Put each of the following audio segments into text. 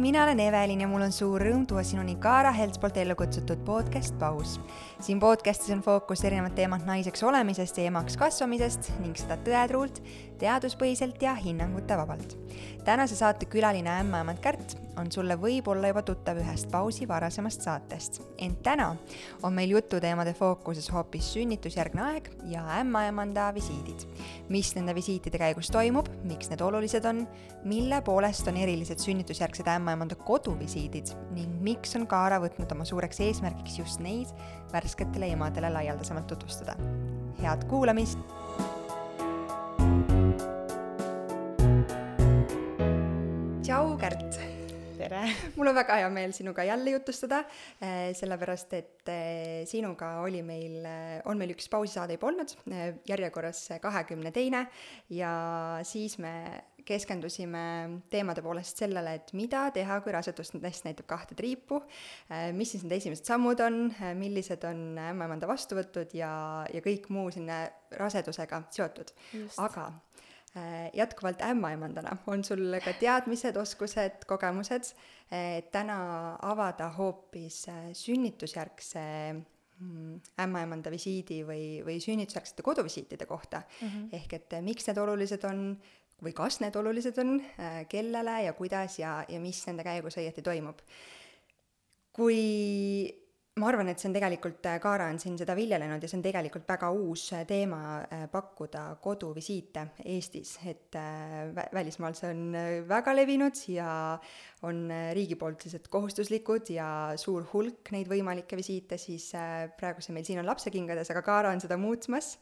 mina olen Evelin ja mul on suur rõõm tuua sinuni Kaara Helts poolt ellu kutsutud podcast Paus. siin podcastis on fookus erinevad teemad naiseks olemisest ja emaks kasvamisest ning seda tõetruult, teaduspõhiselt ja hinnangute vabalt. tänase saate külaline ämmaemand Kärt on sulle võib-olla juba tuttav ühest Pausi varasemast saatest, ent täna on meil jututeemade fookuses hoopis sünnitusjärgne aeg ja ämmaemanda visiidid. mis nende visiitide käigus toimub, miks need olulised on, mille poolest on erilised sünnitusjärgsed ämmaemanda koduvisiidid ning miks on Kaara võtnud oma suureks eesmärgiks just neid värsketele emadele laialdasemalt tutvustada. head kuulamist! tšau, Kärt! Tere! mul on väga hea meel sinuga jälle jutustada, eh, sellepärast et eh, sinuga oli meil, eh, on meil üks pausisaade juba olnud, järjekorras kahekümne teine ja siis me keskendusime teemade poolest sellele, et mida teha, kui rasedustest näitab kahte triipu, mis siis need esimesed sammud on, millised on ämmaemanda vastuvõtud ja, ja kõik muu sinna rasedusega seotud. aga jätkuvalt ämmaemandana on sul ka teadmised, oskused, kogemused, et täna avada hoopis äh, sünnitusjärgse mm, ämmaemanda visiidi või, või sünnitusjärgsete koduvisiitide kohta mm. -hmm. ehk et äh, miks need olulised on või kas need olulised on, kellele ja kuidas ja, ja mis nende käigus õieti toimub. kui ma arvan, et see on tegelikult, äh, Kaara on siin seda viljelenud ja see on tegelikult väga uus äh, teema äh, pakkuda koduvisiite Eestis, et välismaal see on väga levinud ja on riigi poolt sellised kohustuslikud ja suur hulk neid võimalikke visiite, siis praegu see meil siin on lapsekingades, aga Kaara on seda muutmas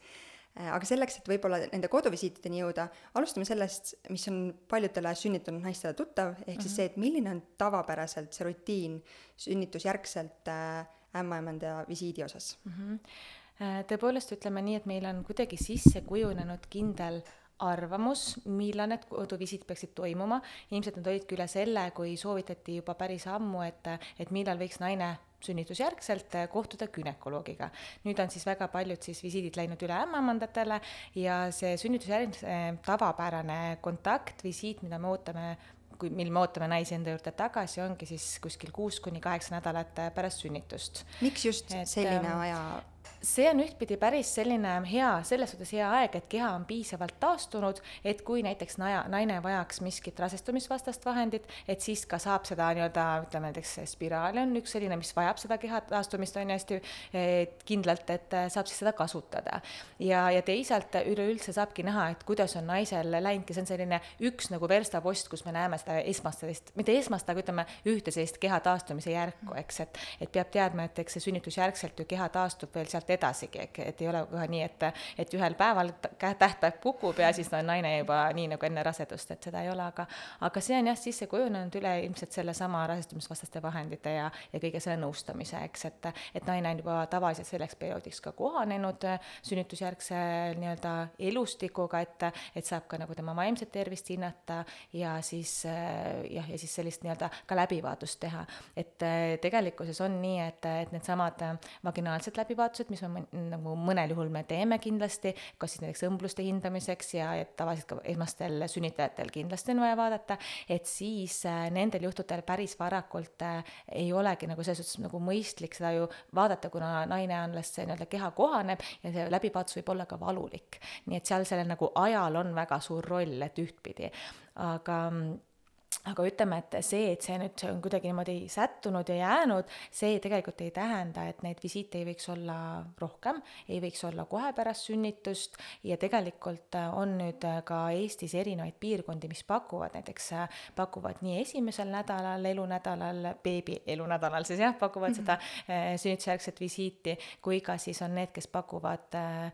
aga selleks, et võib-olla nende koduvisiitideni jõuda, alustame sellest, mis on paljudele sünnitanud naistele tuttav, ehk mm -hmm. siis mhm. see, et milline on tavapäraselt see rutiin sünnitusjärgselt äh, ämmaemanda visiidi osas mm. -hmm. tõepoolest, ütleme nii, et meil on kuidagi sisse kujunenud kindel arvamus, millal need koduvisiit peaksid toimuma, ilmselt nad olidki üle selle, kui soovitati juba päris ammu, et, et millal võiks naine sünnitusjärgselt eh, kohtuda günekoloogiga. nüüd on siis väga paljud siis visiidid läinud üle ämmaemandatele ja see sünnitusjärgne eh, tavapärane kontaktvisiit, mida me ootame kui, mil me ootame naisi enda juurde tagasi, ongi siis kuskil kuus kuni kaheksa nädalat pärast sünnitust. miks just et, selline ehm, aja see on ühtpidi päris selline hea, selles suhtes hea aeg, et keha on piisavalt taastunud, et kui näiteks naja, naine vajaks miskit rasestumisvastast vahendit, et siis ka saab seda nii-öelda, ütleme näiteks spiraal on üks selline, mis vajab seda keha taastumist, on ju hästi kindlalt, et saab siis seda kasutada. ja, ja teisalt üleüldse saabki näha, et kuidas on naisel läinudki, see on selline üks nagu verstapost, kus me näeme seda esmast sellist, mitte esmast, aga ütleme, ühte sellist keha taastumise järku, eks, et, et peab teadma, et eks see sünnitusjärgselt ju keha taastub veel sealt edasigi, et ei ole kohe nii, et, et ühel päeval tähtaeg kukub ja siis on naine juba nii nagu enne rasedust, et seda ei ole, aga aga see on jah, sisse kujunenud üle ilmselt sellesama rasestumisvastaste vahendite ja, ja kõige selle nõustamise, eks, et et naine on juba tavaliselt selleks perioodiks ka kohanenud sünnitusjärgse nii-öelda elustikuga, et, et saab ka nagu tema vaimset tervist hinnata ja siis jah, ja siis sellist nii-öelda ka läbivaatust teha. et tegelikkuses on nii, et, et needsamad vaginaalsed läbivaatused, mis me nagu mõnel juhul me teeme kindlasti, kas siis näiteks õmbluste hindamiseks ja, ja tavaliselt ka esmastel sünnitajatel kindlasti on vaja vaadata, et siis äh, nendel juhtudel päris varakult äh, ei olegi nagu selles suhtes nagu mõistlik seda ju vaadata, kuna naine alles see nii-öelda keha kohaneb ja see läbivaatus võib olla ka valulik. nii et seal sellel nagu ajal on väga suur roll, et ühtpidi, aga aga ütleme, et see, et see nüüd on kuidagi niimoodi sättunud ja jäänud, see tegelikult ei tähenda, et neid visiite ei võiks olla rohkem, ei võiks olla kohe pärast sünnitust ja tegelikult on nüüd ka Eestis erinevaid piirkondi, mis pakuvad näiteks, pakuvad nii esimesel nädalal, elunädalal, beebi elunädalal siis jah, pakuvad mm -hmm. seda sünnitusjärgset visiiti, kui ka siis on need, kes pakuvad Äh,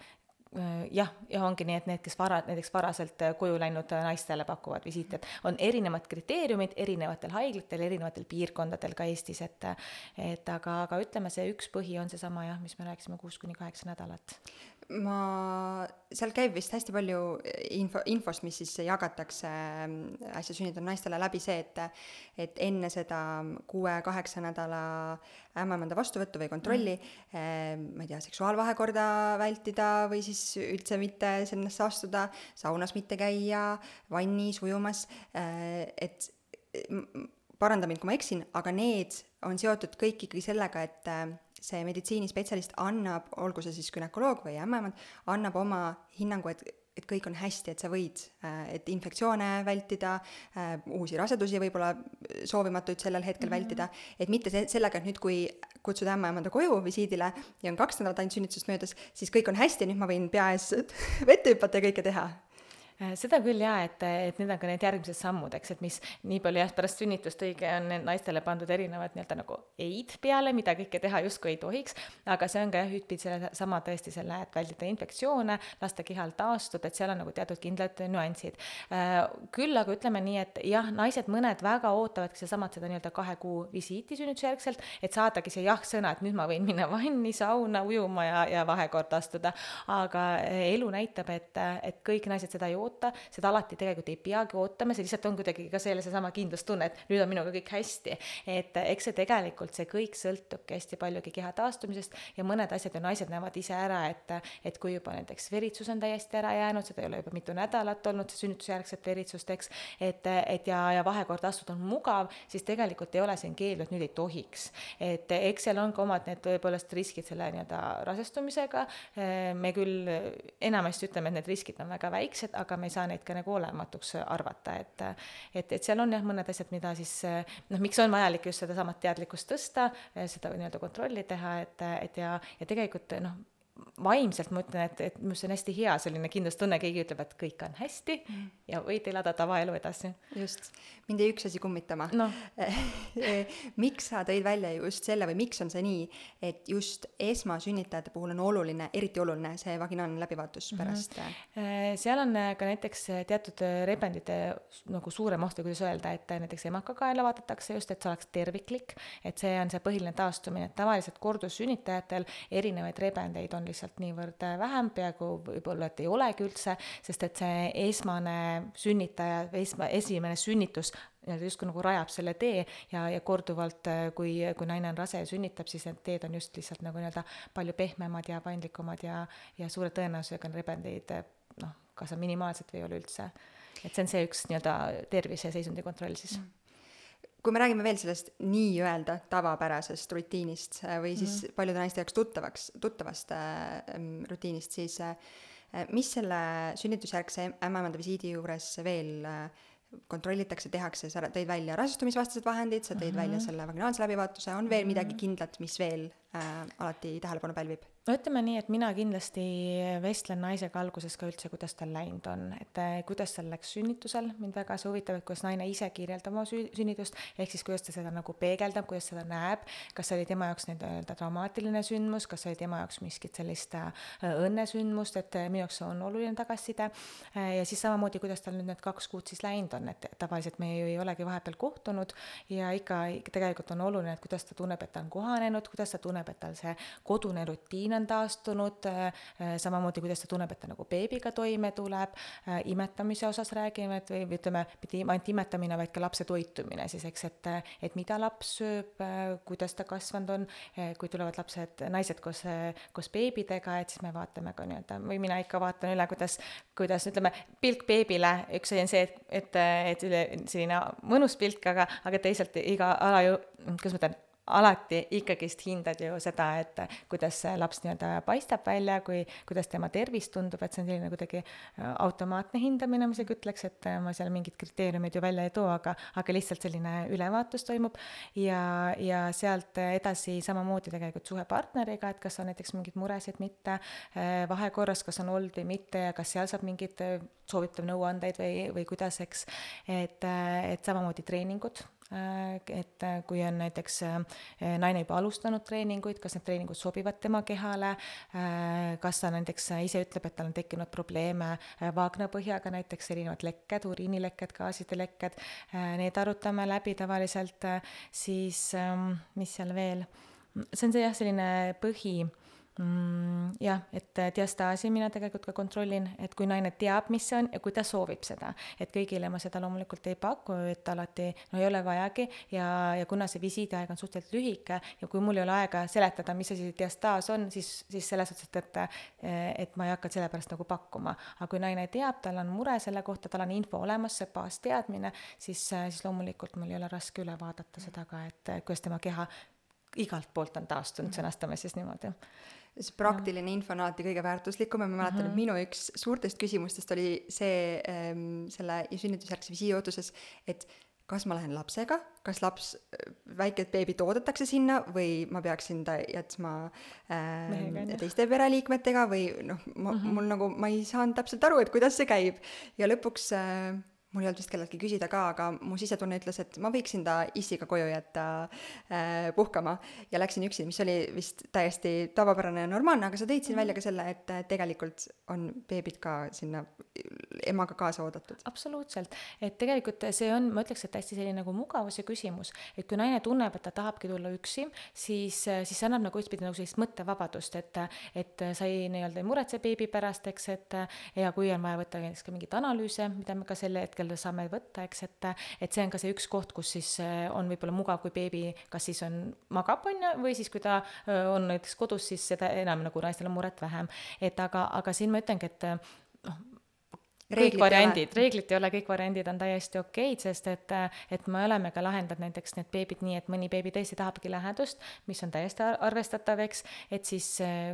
jah, ja ongi nii, et need, kes vara, näiteks varaselt äh, koju läinud äh, naistele pakuvad visiite, et on erinevad kriteeriumid erinevatel haiglatel, erinevatel piirkondadel ka Eestis, et et aga, aga ütleme, see üks põhi on seesama jah, mis me rääkisime, kuus kuni kaheksa nädalat ma, seal käib vist hästi palju info, infost, mis siis jagatakse äsja sünnitanud naistele läbi see, et et enne seda kuue-kaheksa nädala ämmaemanda vastuvõttu või kontrolli mm. eh, ma ei tea, seksuaalvahekorda vältida või siis üldse mitte sellesse astuda, saunas mitte käia, vannis ujumas eh,, et paranda mind, kui ma eksin, aga need on seotud kõik ikkagi sellega, et see meditsiinispetsialist annab, olgu see siis gümnakoloog või ämmaemand, annab oma hinnangu, et et kõik on hästi, et sa võid, äh, et infektsioone vältida, äh, uusi rasedusi võib-olla soovimatuid sellel hetkel mm -hmm. vältida, et mitte see, sellega, et nüüd, kui kutsuda ämmaemanda koju visiidile ja on kaks nädalat ainult sünnitusest möödas, siis kõik on hästi, nüüd ma võin pea ees vette hüpata ja kõike teha seda küll jaa, et, et need on ka need järgmised sammud, eks, et mis nii palju jah, pärast sünnitust õige on naistele pandud erinevad nii-öelda nagu ei-d peale, mida kõike teha justkui ei tohiks, aga see on ka jah, ühtpidi sellesama tõesti selle, et vältida infektsioone, lasta kehal taastuda, et seal on nagu teatud kindlad nüansid. Äh, küll aga ütleme nii, et jah, naised mõned väga ootavadki sedasamat, seda nii-öelda kahe kuu visiiti sünnitusjärgselt, et saadagi see jah-sõna, et nüüd ma võin minna vanni, sauna, ujuma ja, ja vahekorda astuda, aga elu näitab, et, et kõik naised seda ei oota, oota, seda alati tegelikult ei peagi ootama, see lihtsalt on kuidagi ka selle seesama kindlustunne, et nüüd on minuga kõik hästi. et eks see tegelikult, see kõik sõltubki hästi paljugi keha taastumisest ja mõned asjad ju naised näevad ise ära, et, et kui juba näiteks veritsus on täiesti ära jäänud, seda ei ole juba mitu nädalat olnud, see sünnitusjärgset veritsust, eks, et, et ja, ja vahekord astuda on mugav, siis tegelikult ei ole siin keeldu, et nüüd ei tohiks. et eks seal on ka omad need tõepoolest riskid selle nii-öelda rasestumisega, me küll enamasti ütleme, et need riskid on väga väiksed, aga me ei saa neid ka nagu olematuks arvata, et et, et seal on jah, mõned asjad, mida siis noh, miks on vajalik just sedasamat teadlikkust tõsta, seda nii-öelda kontrolli teha, et, et ja, ja tegelikult noh, vaimselt ma ütlen, et, et minu arust see on hästi hea selline kindlustunne, keegi ütleb, et kõik on hästi mm. ja võid elada tavaelu edasi. just, mind jäi üks asi kummitama no. miks sa tõid välja just selle või miks on see nii, et just esmasünnitajate puhul on oluline, eriti oluline see vaginaalne läbivaatus mhm. pärast mm? -hmm. seal on äh, ka näiteks teatud rebendite nagu suurem oht või kuidas öelda, et näiteks emakakaela vaadatakse just, et see oleks terviklik, et see on see põhiline taastumine, et tavaliselt kordussünnitajatel erinevaid rebendeid on lihtsalt niivõrd äh, vähem, peaaegu võib-olla, et ei olegi üldse, sest et see esmane sünnitaja, esma, esimene sünnitus nii-öelda justkui nagu rajab selle tee ja, ja korduvalt, äh, kui, kui naine on rase ja sünnitab, siis need teed on just lihtsalt nagu nii-öelda palju pehmemad ja paindlikumad ja, ja suure tõenäosusega on rebendeid noh, kas on minimaalselt või ei ole üldse. et see on see üks nii-öelda tervise seisundi kontroll siis mm kui me räägime veel sellest nii-öelda tavapärasest rutiinist äh, või siis mm -hmm. paljude naiste jaoks tuttavaks, tuttavast äh, rutiinist, siis äh, mis selle sünnitusjärgse ämmaemanda visiidi juures veel äh, kontrollitakse, tehakse, sa tõid välja rasestumisvastased vahendid, sa tõid mm -hmm. välja selle vaginaalse läbivaatuse, on veel midagi kindlat, mis veel äh, alati tähelepanu pälvib? No ütleme nii, et mina kindlasti vestlen naisega alguses ka üldse, kuidas tal läinud on, et eh, kuidas tal läks sünnitusel, mind väga see huvitab, et kuidas naine ise kirjeldab oma sünnitust, ehk siis kuidas ta seda nagu peegeldab, kuidas seda näeb, kas see oli tema jaoks nii-öelda traumaatiline sündmus, kas oli tema jaoks miskit sellist äh, õnnesündmust, et minu jaoks see on oluline tagasiside. Ja siis samamoodi, kuidas tal nüüd need kaks kuud siis läinud on, et tavaliselt me ju ei olegi vahepeal kohtunud ja ikka tegelikult on oluline, et kuidas ta tunneb, et ta on kohanenud, kuidas ta tunneb, et tal see kodune rutiin rutiin on taastunud, äh, äh, samamoodi kuidas ta tunneb, et ta nagu beebiga toime tuleb, äh, imetamise osas räägime, et või, või ütleme, mitte ainult imetamine, vaid ka lapse toitumine siis, eks, et, et mida laps sööb, kuidas ta kasvanud on, kui tulevad lapsed, naised koos, koos beebidega, et siis me vaatame ka nii-öelda, või mina ikka vaatan üle, kuidas, kuidas ütleme, pilk beebile, üks asi on see, et, et, et selline mõnus pilk, aga, aga teisalt iga ala ju, kuidas ma ütlen, alati ikkagist hindad ju seda, et kuidas see laps nii-öelda paistab välja, kui, kuidas tema tervis tundub, et see on selline kuidagi äh, automaatne hindamine, ma isegi ütleks, et äh, ma seal mingid kriteeriumid ju välja ei too, aga, aga lihtsalt selline ülevaatus toimub. Ja, ja sealt edasi samamoodi tegelikult suhe partneriga, et kas on näiteks mingeid muresid, mitte, äh, vahekorras, kas on olnud või mitte ja kas seal saab mingeid soovitav nõuandeid või, või kuidas, eks, et, et samamoodi treeningud et äh, kui on näiteks äh, naine juba alustanud treeninguid, kas need treeningud sobivad tema kehale, kas ta näiteks ise ütleb, et tal on tekkinud probleeme vaagnapõhjaga, näiteks erinevad lekked, uriinilekked, gaaside lekked, need arutame läbi tavaliselt, siis ähm, mis seal veel, see on see jah, selline põhi mm, jah, et diastaasi mina tegelikult ka kontrollin, et kui naine teab, mis see on ja kui ta soovib seda, et kõigile ma seda loomulikult ei paku, et alati no ei ole vajagi ja, ja kuna see visiidiaeg on suhteliselt lühike ja kui mul ei ole aega seletada, mis asi see diastaas on, siis, siis selles suhtes, et, et, et ma ei hakka sellepärast nagu pakkuma. aga kui naine teab, tal on mure selle kohta, tal on info olemas, see baasteadmine, siis, siis loomulikult mul ei ole raske üle vaadata seda ka, et kuidas tema keha igalt poolt on taastunud, sõnastame siis niimoodi see praktiline info on alati kõige väärtuslikum ja ma mäletan mm, -hmm. et minu üks suurtest küsimustest oli see ähm, selle sünnitusjärgse visiidi ootuses, et kas ma lähen lapsega, kas laps, väike beebi toodetakse sinna või ma peaksin ta jätma äh, teiste pereliikmetega või noh, ma mm, -hmm. mul nagu, ma ei saanud täpselt aru, et kuidas see käib. ja lõpuks äh, mul ei olnud vist kelleltki küsida ka, aga mu sisetunne ütles, et ma võiksin ta issiga koju jätta äh, puhkama. Ja läksin üksi, mis oli vist täiesti tavapärane ja normaalne, aga sa tõid siin välja ka selle, et tegelikult on beebid ka sinna emaga kaasa oodatud. absoluutselt, et tegelikult see on, ma ütleks, et hästi selline nagu mugavuse küsimus, et kui naine tunneb, et ta tahabki tulla üksi, siis, siis see annab nagu ühtpidi nagu sellist mõttevabadust, et, et sa ei nii-öelda ei muretse beebi pärast, eks, et ja kui on vaja võtta näiteks ka mingeid analüüse, mida me ka sel hetkel hetkel saame võtta, eks, et, et see on ka see üks koht, kus siis eh, on võib-olla mugav, kui beebi kas siis on, magab, on ju, või siis kui ta eh, on näiteks kodus, siis seda enam nagu naistel on muret vähem. et aga, aga siin ma ütlengi, et noh, kõik variandid, reeglid ei ole, kõik variandid on täiesti okeid, sest et, et me oleme ka lahendanud näiteks need beebid nii, et mõni beebi tõesti tahabki lähedust, mis on täiesti arvestatav, eks, et siis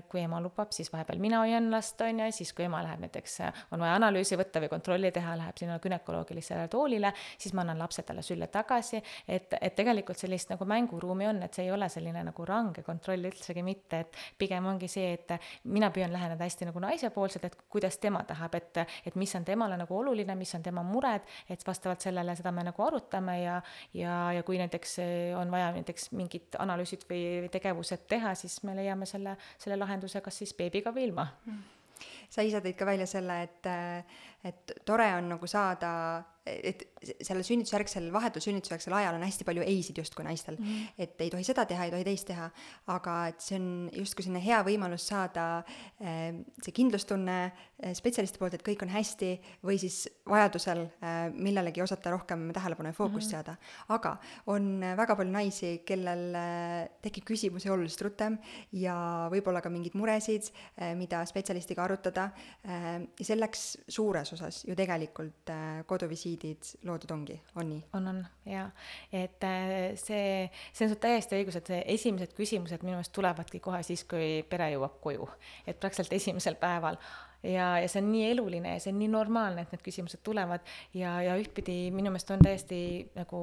kui ema lubab, siis vahepeal mina hoian last, on ju, siis kui ema läheb näiteks, on vaja analüüsi võtta või kontrolli teha, läheb sinna günekoloogilisele toolile, siis ma annan lapse talle sülle tagasi, et, et tegelikult sellist nagu mänguruumi on, et see ei ole selline nagu range kontroll üldsegi mitte, et pigem ongi see, et mina püüan läheneda hästi nagu naisepoolselt, et kuidas tema tahab, et, et mis on temale nagu oluline, mis on tema mured, et vastavalt sellele seda me nagu arutame ja, ja, ja kui näiteks eh, on vaja näiteks mingid analüüsid või tegevused teha, siis me leiame selle, selle lahenduse kas siis beebiga või ilma. Mm sa ise tõid ka välja selle, et, et tore on nagu saada et sellel sünnitusjärgsel, vahetul sünnitusjärgsel ajal on hästi palju ei-sid justkui naistel mm. -hmm. et ei tohi seda teha, ei tohi teist teha, aga et see on justkui selline hea võimalus saada äh, see kindlustunne äh, spetsialisti poolt, et kõik on hästi, või siis vajadusel äh, millelegi osata rohkem tähelepanu ja fookust mm -hmm. seada. aga on väga palju naisi, kellel äh, tekib küsimusi oluliselt rutem ja võib-olla ka mingeid muresid äh,, mida spetsialistiga arutada äh, ja selleks suures osas ju tegelikult äh, koduvisiit visiidid loodud ongi, on nii? on, on jaa, et äh, see, see on sul täiesti õigus, et esimesed küsimused minu meelest tulevadki kohe siis, kui pere jõuab koju, et praktiliselt esimesel päeval. Ja, ja see on nii eluline ja see on nii normaalne, et need küsimused tulevad. Ja, ja ühtpidi minu meelest on täiesti nagu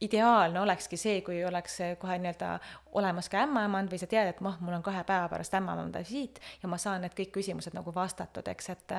ideaalne olekski see, kui oleks kohe nii-öelda olemas ka ämmaemand või sa tead, et noh, mul on kahe päeva pärast ämmaemanda visiit ja ma saan need kõik küsimused nagu vastatud, eks, et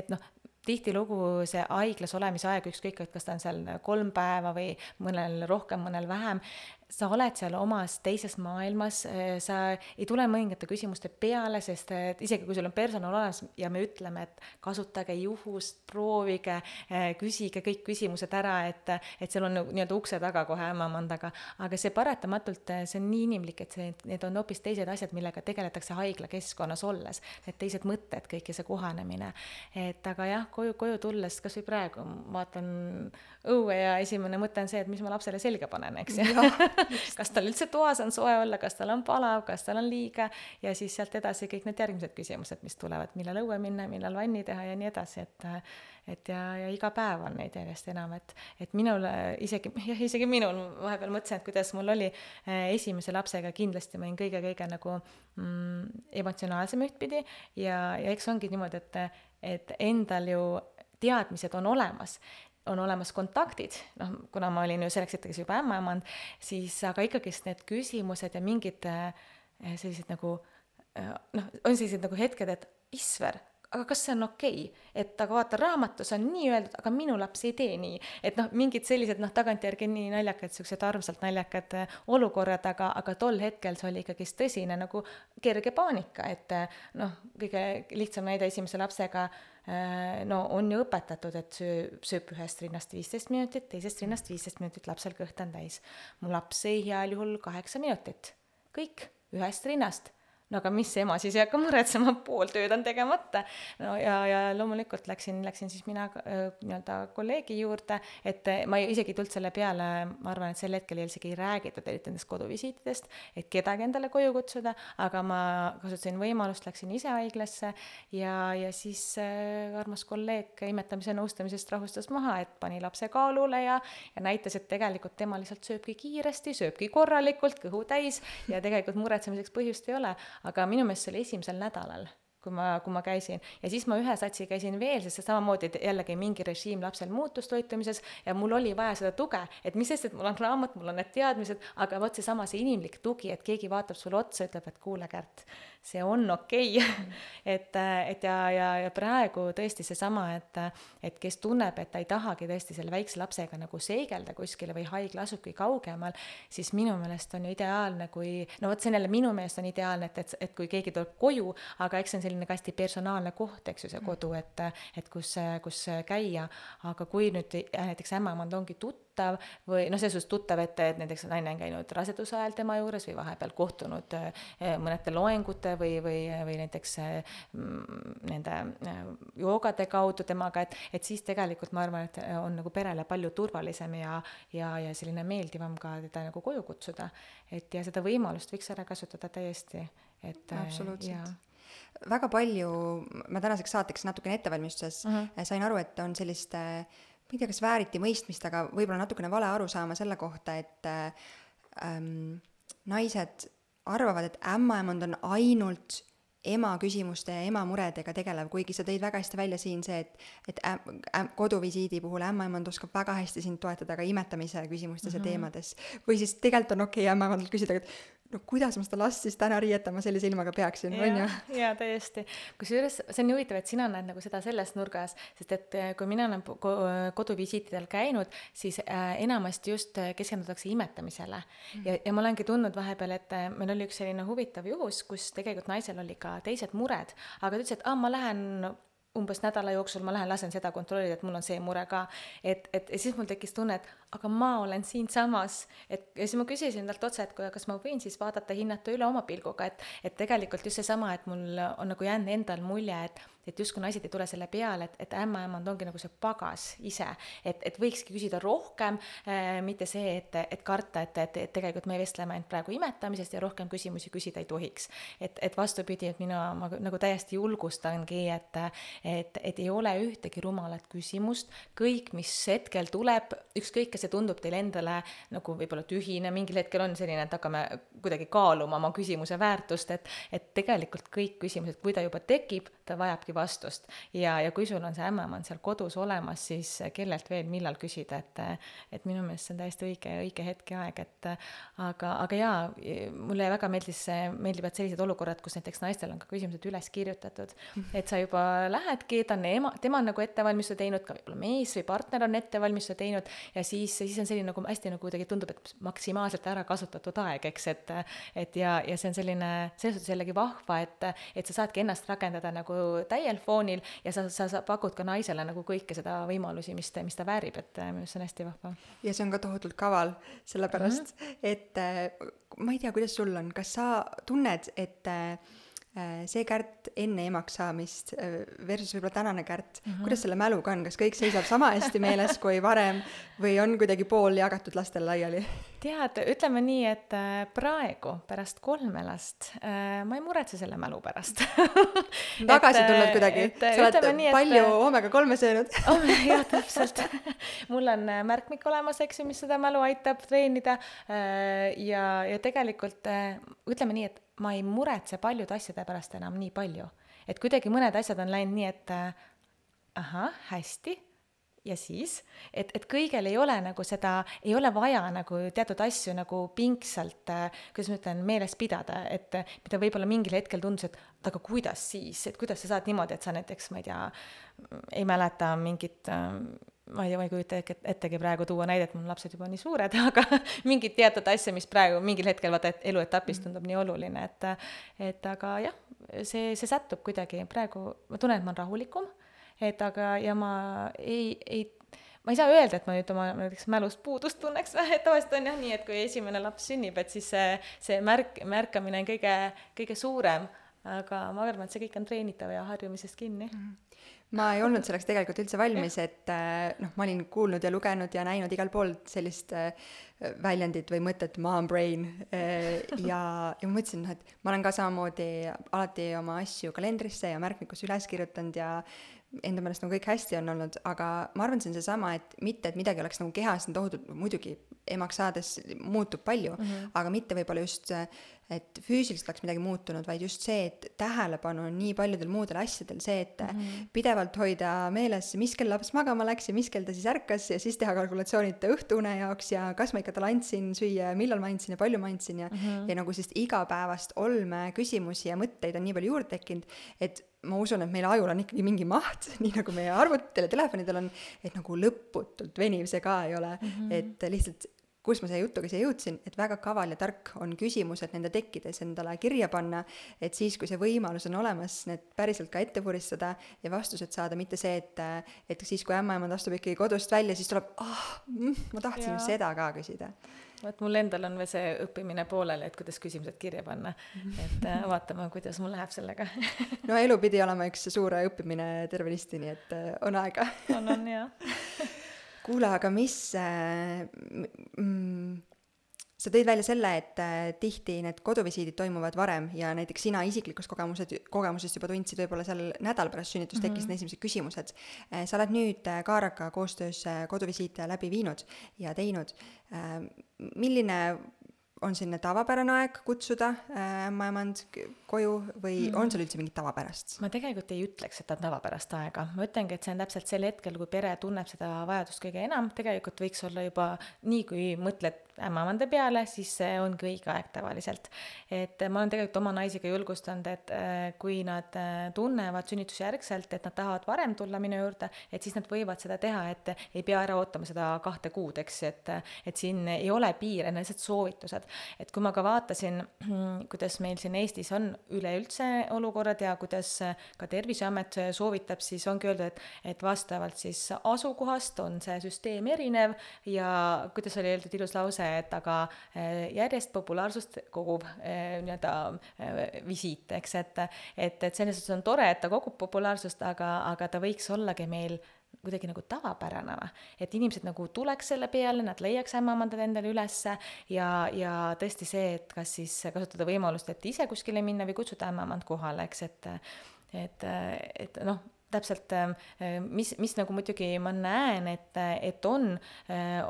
et noh, tihtilugu see haiglas olemise aeg, ükskõik, et kas ta on seal kolm päeva või mõnel rohkem, mõnel vähem, sa oled seal omas teises maailmas, äh, sa ei tule mõningate küsimuste peale, sest et isegi kui sul on personal olemas ja me ütleme, et kasutage juhust, proovige, äh, küsige kõik küsimused ära, et, et seal on nagu nii-öelda ukse taga kohe ämmaemandaga, aga see paratamatult, äh, see on nii inimlik, et see, need on hoopis teised asjad, millega tegeletakse haiglakeskkonnas olles, need teised mõtted, kõik ja see kohanemine. et aga jah, koju, koju tulles, kas või praegu vaatan õue ja esimene mõte on see, et mis ma lapsele selga panen, eks ju kas tal üldse toas on soe olla, kas tal on palav, kas tal on liige ja siis sealt edasi kõik need järgmised küsimused, mis tulevad, millal õue minna, millal vanni teha ja nii edasi, et et ja, ja iga päev on neid järjest enam, et, et minul isegi, jah, isegi minul vahepeal mõtlesin, et kuidas mul oli eh, esimese lapsega, kindlasti ma olin kõige-kõige nagu mm, emotsionaalsem ühtpidi ja, ja eks ongi niimoodi, et, et endal ju teadmised on olemas on olemas kontaktid, noh, kuna ma olin ju selleks hetkeks juba ämmaemand, siis aga ikkagist need küsimused ja mingid eh, sellised nagu eh, noh, on sellised nagu hetked, et Isver, aga kas see on okei okay?, et aga vaata, raamatus on nii öeldud, aga minu laps ei tee nii. et noh, mingid sellised noh, tagantjärgi nii naljakad, siuksed armsalt naljakad eh, olukorrad, aga, aga tol hetkel see oli ikkagist tõsine nagu kerge paanika, et noh, kõige lihtsam näide esimese lapsega Äh, no on ju õpetatud, et söö, sööb ühest rinnast viisteist minutit, teisest rinnast viisteist minutit, lapsel kõht on täis. mu laps sõi heal juhul kaheksa minutit, kõik ühest rinnast. No aga mis ema siis ei hakka muretsema, pool tööd on tegemata. no ja, ja loomulikult läksin, läksin siis mina äh, nii-öelda kolleegi juurde, et äh, ma ei, isegi ei tulnud selle peale, ma arvan, et sel hetkel isegi ei räägitud eriti nendest koduvisiitidest, et kedagi endale koju kutsuda, aga ma kasutasin võimalust, läksin ise haiglasse ja, ja siis äh, armas kolleeg imetamise nõustamisest rahustas maha, et pani lapse kaalule ja, ja näitas, et tegelikult tema lihtsalt sööbki kiiresti, sööbki korralikult, kõhu täis ja tegelikult muretsemiseks põhjust ei ole aga minu meelest see oli esimesel nädalal kui ma, kui ma käisin. Ja siis ma ühe satsi käisin veel, sest samamoodi, jällegi mingi režiim lapsel muutus toitumises ja mul oli vaja seda tuge, et mis sest, et mul on raamat, mul on need teadmised, aga vot seesama, see inimlik tugi, et keegi vaatab sulle otsa, ütleb, et kuule, Kärt, see on okei okay. et, et ja, ja, ja praegu tõesti seesama, et, et kes tunneb, et ta ei tahagi tõesti selle väikse lapsega nagu seigelda kuskile või haigla asubki kaugemal, siis minu meelest on ju ideaalne, kui, no vot, see on jälle minu meelest on ideaalne, et, et, et kui keegi tuleb koju, aga eks see on selline ka hästi personaalne koht, eks ju, see kodu, et, et kus, kus käia, aga kui nüüd näiteks ämmaemand ongi tuttav või noh, selles suhtes tuttav, et, et näiteks naine on käinud raseduse ajal tema juures või vahepeal kohtunud eh, mõnede loengute või, või, või näiteks mm, nende eh, joogade kaudu temaga, et, et siis tegelikult ma arvan, et on nagu perele palju turvalisem ja, ja, ja selline meeldivam ka teda nagu koju kutsuda. et ja seda võimalust võiks ära kasutada täiesti, et. absoluutselt väga palju, ma tänaseks saateks natukene ettevalmistuses uh -huh. sain aru, et on sellist, ma ei tea, kas vääriti mõistmist, aga võib-olla natukene vale arusaama selle kohta, et ähm, naised arvavad, et ämmaemand on ainult ema küsimuste ja ema muredega tegelev, kuigi sa tõid väga hästi välja siin see, et, et ä, ä, koduvisiidi puhul ämmaemand oskab väga hästi sind toetada ka imetamise küsimustes mm -hmm. ja mhm. teemades. või siis tegelikult on okei okay, ämmaemandalt küsida, et no kuidas ma seda last siis täna riietama sellise ilmaga peaksin, on ju? jaa, täiesti. kusjuures see on nii huvitav, et sina näed nagu seda selles nurgas, sest et äh, kui mina olen koduvisiitidel käinud, siis äh, enamasti just keskendutakse imetamisele mm. ja, ja ma olengi tundnud vahepeal, et meil oli üks selline huvitav juhus, kus tegelikult naisel oli ka teised mured, aga ta ütles, et aa, ma lähen umbes nädala jooksul ma lähen lasen seda kontrollida, et mul on see mure ka. et, et ja siis mul tekkis tunne, et aga ma olen siinsamas, et ja siis ma küsisin talt otse, et kas ma võin siis vaadata, hinnata üle oma pilguga, et, et tegelikult just seesama, et mul on nagu jäänud endal mulje, et et justkui naised ei tule selle peale, et, et ämmaemand ongi nagu see pagas ise, et, et võikski küsida rohkem äh,, mitte see, et, et karta, et, et, et tegelikult me vestleme ainult praegu imetamisest ja rohkem küsimusi küsida ei tohiks. et, et vastupidi, et mina ma nagu täiesti julgustangi, et, et, et ei ole ühtegi rumalat küsimust, kõik, mis hetkel tuleb, ükskõik, kas see tundub teile endale nagu võib-olla tühine, mingil hetkel on selline, et hakkame kuidagi kaaluma oma küsimuse väärtust, et, et tegelikult kõik küsimused, kui ta juba tekib, ta vajabki vastust. ja, ja kui sul on see ämmaemand seal kodus olemas, siis kellelt veel, millal küsida, et et minu meelest see on täiesti õige, õige hetk ja aeg, et aga, aga jaa, mulle väga meeldis, meeldivad sellised olukorrad, kus näiteks naistel on ka küsimused üles kirjutatud. et sa juba lähedki, ta on ema, tema on nagu ettevalmistuse teinud, ka võib-olla mees või partner on ettevalmistuse teinud ja siis, siis on selline nagu hästi nagu kuidagi tundub, et maksimaalselt ära kasutatud aeg, eks, et et ja, ja see on selline, selles suhtes jällegi vahva, et, et sa saadki ennast rakendada nagu täiel foonil ja sa, sa, sa pakud ka naisele nagu kõike seda võimalusi, mis mis ta väärib, et minu arust see on hästi vahva. ja see on ka tohutult kaval, sellepärast mm -hmm. et äh, ma ei tea, kuidas sul on, kas sa tunned, et äh, Äh, see Kärt enne emaks saamist äh, versus võib-olla tänane Kärt. Mm, -hmm. kuidas selle mäluga on, kas kõik seisab sama hästi meeles kui varem või on kuidagi pool jagatud lastele laiali? tead, ütleme nii, et äh, praegu pärast kolme last ma ei muretse selle mälu pärast. Tagasi tulnud kuidagi, sa oled nii, palju et... oomega kolme söönud. Oh, jah, täpselt. Mul on märkmik olemas, eks ju, mis seda mälu aitab treenida. Ja, ja tegelikult ütleme nii, et ma ei muretse paljude asjade pärast enam nii palju. et kuidagi mõned asjad on läinud nii, et äh, ahah, hästi, ja siis, et, et kõigil ei ole nagu seda, ei ole vaja nagu teatud asju nagu pingsalt äh,, kuidas ma ütlen, meeles pidada, et mida võib-olla mingil hetkel tundus, et aga kuidas siis, et kuidas sa saad niimoodi, et sa näiteks, ma ei tea, ei mäleta mingit äh, ma ei, ma ei kujuta ettegi praegu tuua näidet, mul lapsed juba nii suured, aga mingit teatud asja, mis praegu mingil hetkel vaata, et eluetapis mm. tundub nii oluline, et et aga jah, see, see sättub kuidagi, praegu ma tunnen, et ma olen rahulikum, et aga, ja ma ei, ei ma ma ei saa öelda, et ma nüüd oma näiteks mälust puudust tunneks, et tavaliselt on jah nii, et kui esimene laps sünnib, et siis see, see märk, märkamine on kõige, kõige suurem, aga ma arvan, et see kõik on treenitav ja harjumisest kinni mm. -hmm ma ei olnud selleks tegelikult üldse valmis, et äh, noh, ma olin kuulnud ja lugenud ja näinud igal pool sellist äh, väljendit või mõtet mom brain äh, ja, ja ma mõtlesin, noh, et ma olen ka samamoodi alati oma asju kalendrisse ja märkmikusse üles kirjutanud ja enda meelest nagu kõik hästi on olnud, aga ma arvan, see on seesama, et mitte, et midagi oleks nagu kehas tohutult, muidugi emaks saades muutub palju mm, -hmm. aga mitte võib-olla just et füüsiliselt oleks midagi muutunud, vaid just see, et tähelepanu on nii paljudel muudel asjadel, see, et mm -hmm. pidevalt hoida meeles, mis kell laps magama läks ja mis kell ta siis ärkas ja siis teha kalkulatsioonid õhtuune jaoks ja kas ma ikka talle andsin süüa ja millal ma andsin ja palju ma andsin ja mm, -hmm. ja nagu sellist igapäevast olme, küsimusi ja mõtteid on nii palju juurde tekkinud, et ma usun, et meil ajul on ikkagi mingi maht, nii nagu meie arvutitel ja telefonidel on, et nagu lõputult veniv see ka ei ole mm, -hmm. et lihtsalt kus ma selle jutuga siia jõudsin, et väga kaval ja tark on küsimused nende tekkides endale kirja panna, et siis, kui see võimalus on olemas, need päriselt ka ette vuristada ja vastused saada, mitte see, et et siis, kui ämmaemand astub ikkagi kodust välja, siis tuleb, ah oh,, ma tahtsin just seda ka küsida. Vot mul endal on veel see õppimine pooleli, et kuidas küsimused kirja panna. et äh, vaatame, kuidas mul läheb sellega. No elu pidi olema üks suur õppimine tervenisti, nii et äh, on aega. On, on jah kuule, aga mis äh, mm, sa tõid välja selle, et äh, tihti need koduvisiidid toimuvad varem ja näiteks sina isiklikust kogemused, kogemusest juba tundsid võib-olla seal nädal pärast sünnitust tekkisid mm -hmm. esimesed küsimused. Äh, sa oled nüüd Kaaraga koostöös koduvisiite läbi viinud ja teinud. milline on selline tavapärane aeg kutsuda äh, koju või mm. on seal üldse mingit tavapärast? ma tegelikult ei ütleks, et on tavapärast aega, ma ütlengi, et see on täpselt sel hetkel, kui pere tunneb seda vajadust kõige enam, tegelikult võiks olla juba nii, kui mõtled ämmamande peale, siis see ongi õige aeg tavaliselt. et ma olen tegelikult oma naisi ka julgustanud, et äh, kui nad äh, tunnevad sünnitusjärgselt, et nad tahavad varem tulla minu juurde, et siis nad võivad seda teha, et ei pea ära ootama seda kahte kuud, eks, et et siin ei ole piire, need on lihtsalt soovitused et kui ma ka vaatasin, kuidas meil siin Eestis on üleüldse olukorrad ja kuidas ka Terviseamet soovitab, siis ongi öeldud, et, et vastavalt siis asukohast on see süsteem erinev ja kuidas oli öeldud ilus lause, et aga eh, järjest populaarsust kogub eh, nii-öelda eh, visiit, eks, et, et, et selles suhtes on tore, et ta kogub populaarsust, aga, aga ta võiks ollagi meil kuidagi nagu tavapärane. Või, et inimesed nagu tuleks selle peale, nad leiaks ämmamandad endale ülesse ja, ja tõesti see, et kas siis kasutada võimalust, et ise kuskile minna või kutsuda ämmamand kohale, eks, et et, et noh, täpselt, mis, mis nagu muidugi ma näen, et, et on,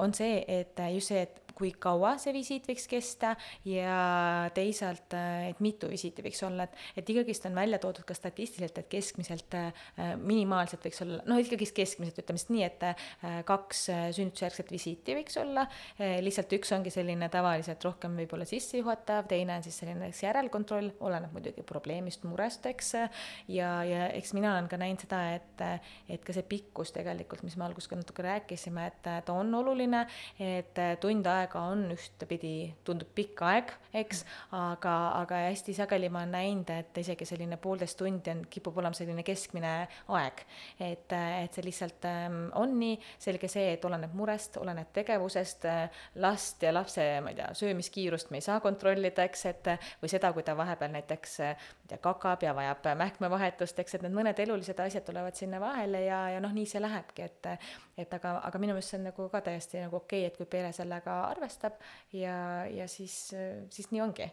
on see, et just see, et kui kaua see visiit võiks kesta ja teisalt, et mitu visiiti võiks olla, et, et ikkagist on välja toodud ka statistiliselt, et keskmiselt äh, minimaalselt võiks olla, noh, ikkagist keskmiselt ütleme siis nii, et äh, kaks äh, sünnitusjärgset visiiti võiks olla, lihtsalt üks ongi selline tavaliselt rohkem võib-olla sissejuhatav, teine on siis selline eks järelkontroll, oleneb muidugi probleemist, murest, eks, ja, ja eks mina olen ka näinud seda, et, et ka see pikkus tegelikult, mis me alguses ka natuke rääkisime, et ta on oluline, et tund aega aega on ühtepidi, tundub pikk aeg, eks, aga, aga hästi sageli ma olen näinud, et isegi selline poolteist tundi on, kipub olema selline keskmine aeg. et, et see lihtsalt ähm, on nii, selge see, et oleneb murest, oleneb tegevusest, last ja lapse, ma ei tea, söömiskiirust me ei saa kontrollida, eks, et või seda, kui ta vahepeal näiteks, ma ei tea, kakab ja vajab mähkmevahetust, eks, et need mõned elulised asjad tulevad sinna vahele ja, ja noh, nii see lähebki, et et aga, aga minu meelest see on nagu ka täiesti nagu okei okay,, et kui pere sellega arvab, arvestab ja, ja siis, siis nii ongi.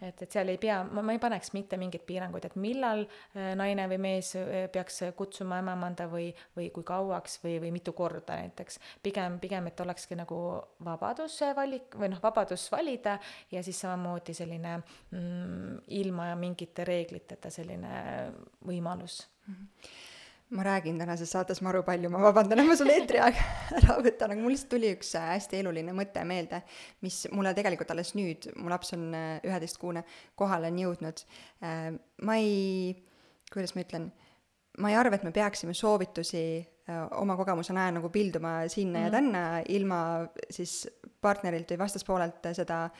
Et, et seal ei pea, ma, ma ei paneks mitte mingeid piiranguid, et millal äh, naine või mees äh, peaks kutsuma ämmamanda või, või kui kauaks või, või mitu korda näiteks. pigem, pigem, et olekski nagu vabadus valik või noh, vabadus valida ja siis samamoodi selline mm, ilma mingite reegliteta selline võimalus mm. -hmm ma räägin tänases saates maru palju, ma vabandan, et ma sul eetriaega ära võtan, aga mul lihtsalt tuli üks äh, hästi eluline mõte meelde, mis mulle tegelikult alles nüüd, mu laps on äh, üheteistkuune, kohale on jõudnud. Äh, ma ei, kuidas ma ütlen, ma ei arva, et me peaksime soovitusi oma kogemuse najal nagu pilduma sinna mm -hmm. ja mhm. tänna, ilma siis partnerilt või vastaspoolelt seda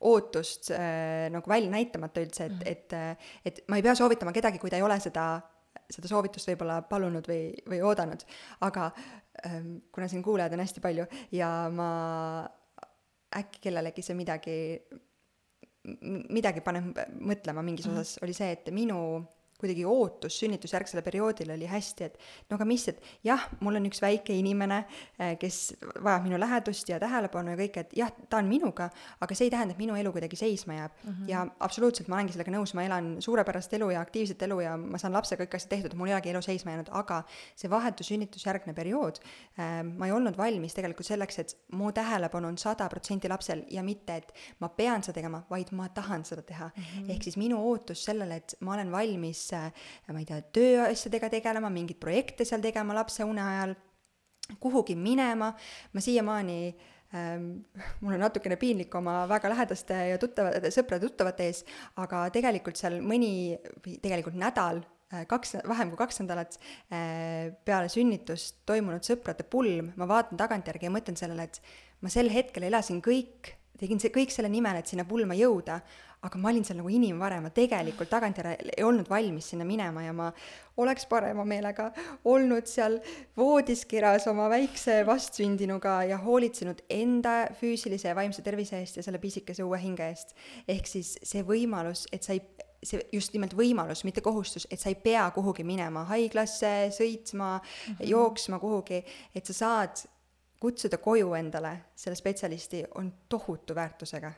ootust äh, nagu välja näitamata üldse, et mm, -hmm. et, et ma ei pea soovitama kedagi, kui ta ei ole seda seda soovitust võib-olla palunud või, või oodanud, aga ähm, kuna siin kuulajaid on hästi palju ja ma äkki kellelegi see midagi, midagi paneb mõtlema mingis mhm. osas, oli see, et minu kuidagi ootus sünnitusjärgsele perioodile oli hästi, et no aga mis, et jah, mul on üks väike inimene, eh, kes vajab minu lähedust ja tähelepanu ja kõike, et jah, ta on minuga, aga see ei tähenda, et minu elu kuidagi seisma jääb mm. -hmm. ja absoluutselt, ma olengi sellega nõus, ma elan suurepärast elu ja aktiivset elu ja ma saan lapsega kõik asjad tehtud, mul ei olegi elu seisma jäänud, aga see vahetu sünnitusjärgne periood äh,, ma ei olnud valmis tegelikult selleks, et mu tähelepanu on sada protsenti lapsel ja mitte, et ma pean seda tegema, vaid ma tahan seda teha mm. -hmm. ehk siis minu ootus sellele, et ma olen valmis ma ei tea, tööasjadega tegelema, mingeid projekte seal tegema lapse une ajal, kuhugi minema, ma siiamaani ähm, mul on natukene piinlik oma väga lähedaste ja tuttavate, sõprade-tuttavate ees, aga tegelikult seal mõni, tegelikult nädal, äh, kaks, vähem kui kaks nädalat äh, peale sünnitust toimunud sõprade pulm, ma vaatan tagantjärgi ja mõtlen sellele, et ma sel hetkel elasin kõik, tegin see kõik selle nimel, et sinna pulma jõuda, aga ma olin seal nagu inimvarem, ma tegelikult tagantjärele ei olnud valmis sinna minema ja ma oleks parema meelega olnud seal voodis kiras oma väikse vastsündinuga ja hoolitsenud enda füüsilise ja vaimse tervise eest ja selle pisikese uue hinge eest. ehk siis see võimalus, et sa ei, see just nimelt võimalus, mitte kohustus, et sa ei pea kuhugi minema, haiglasse, sõitma mm, -hmm. jooksma kuhugi, et sa saad kutsuda koju endale selle spetsialisti, on tohutu väärtusega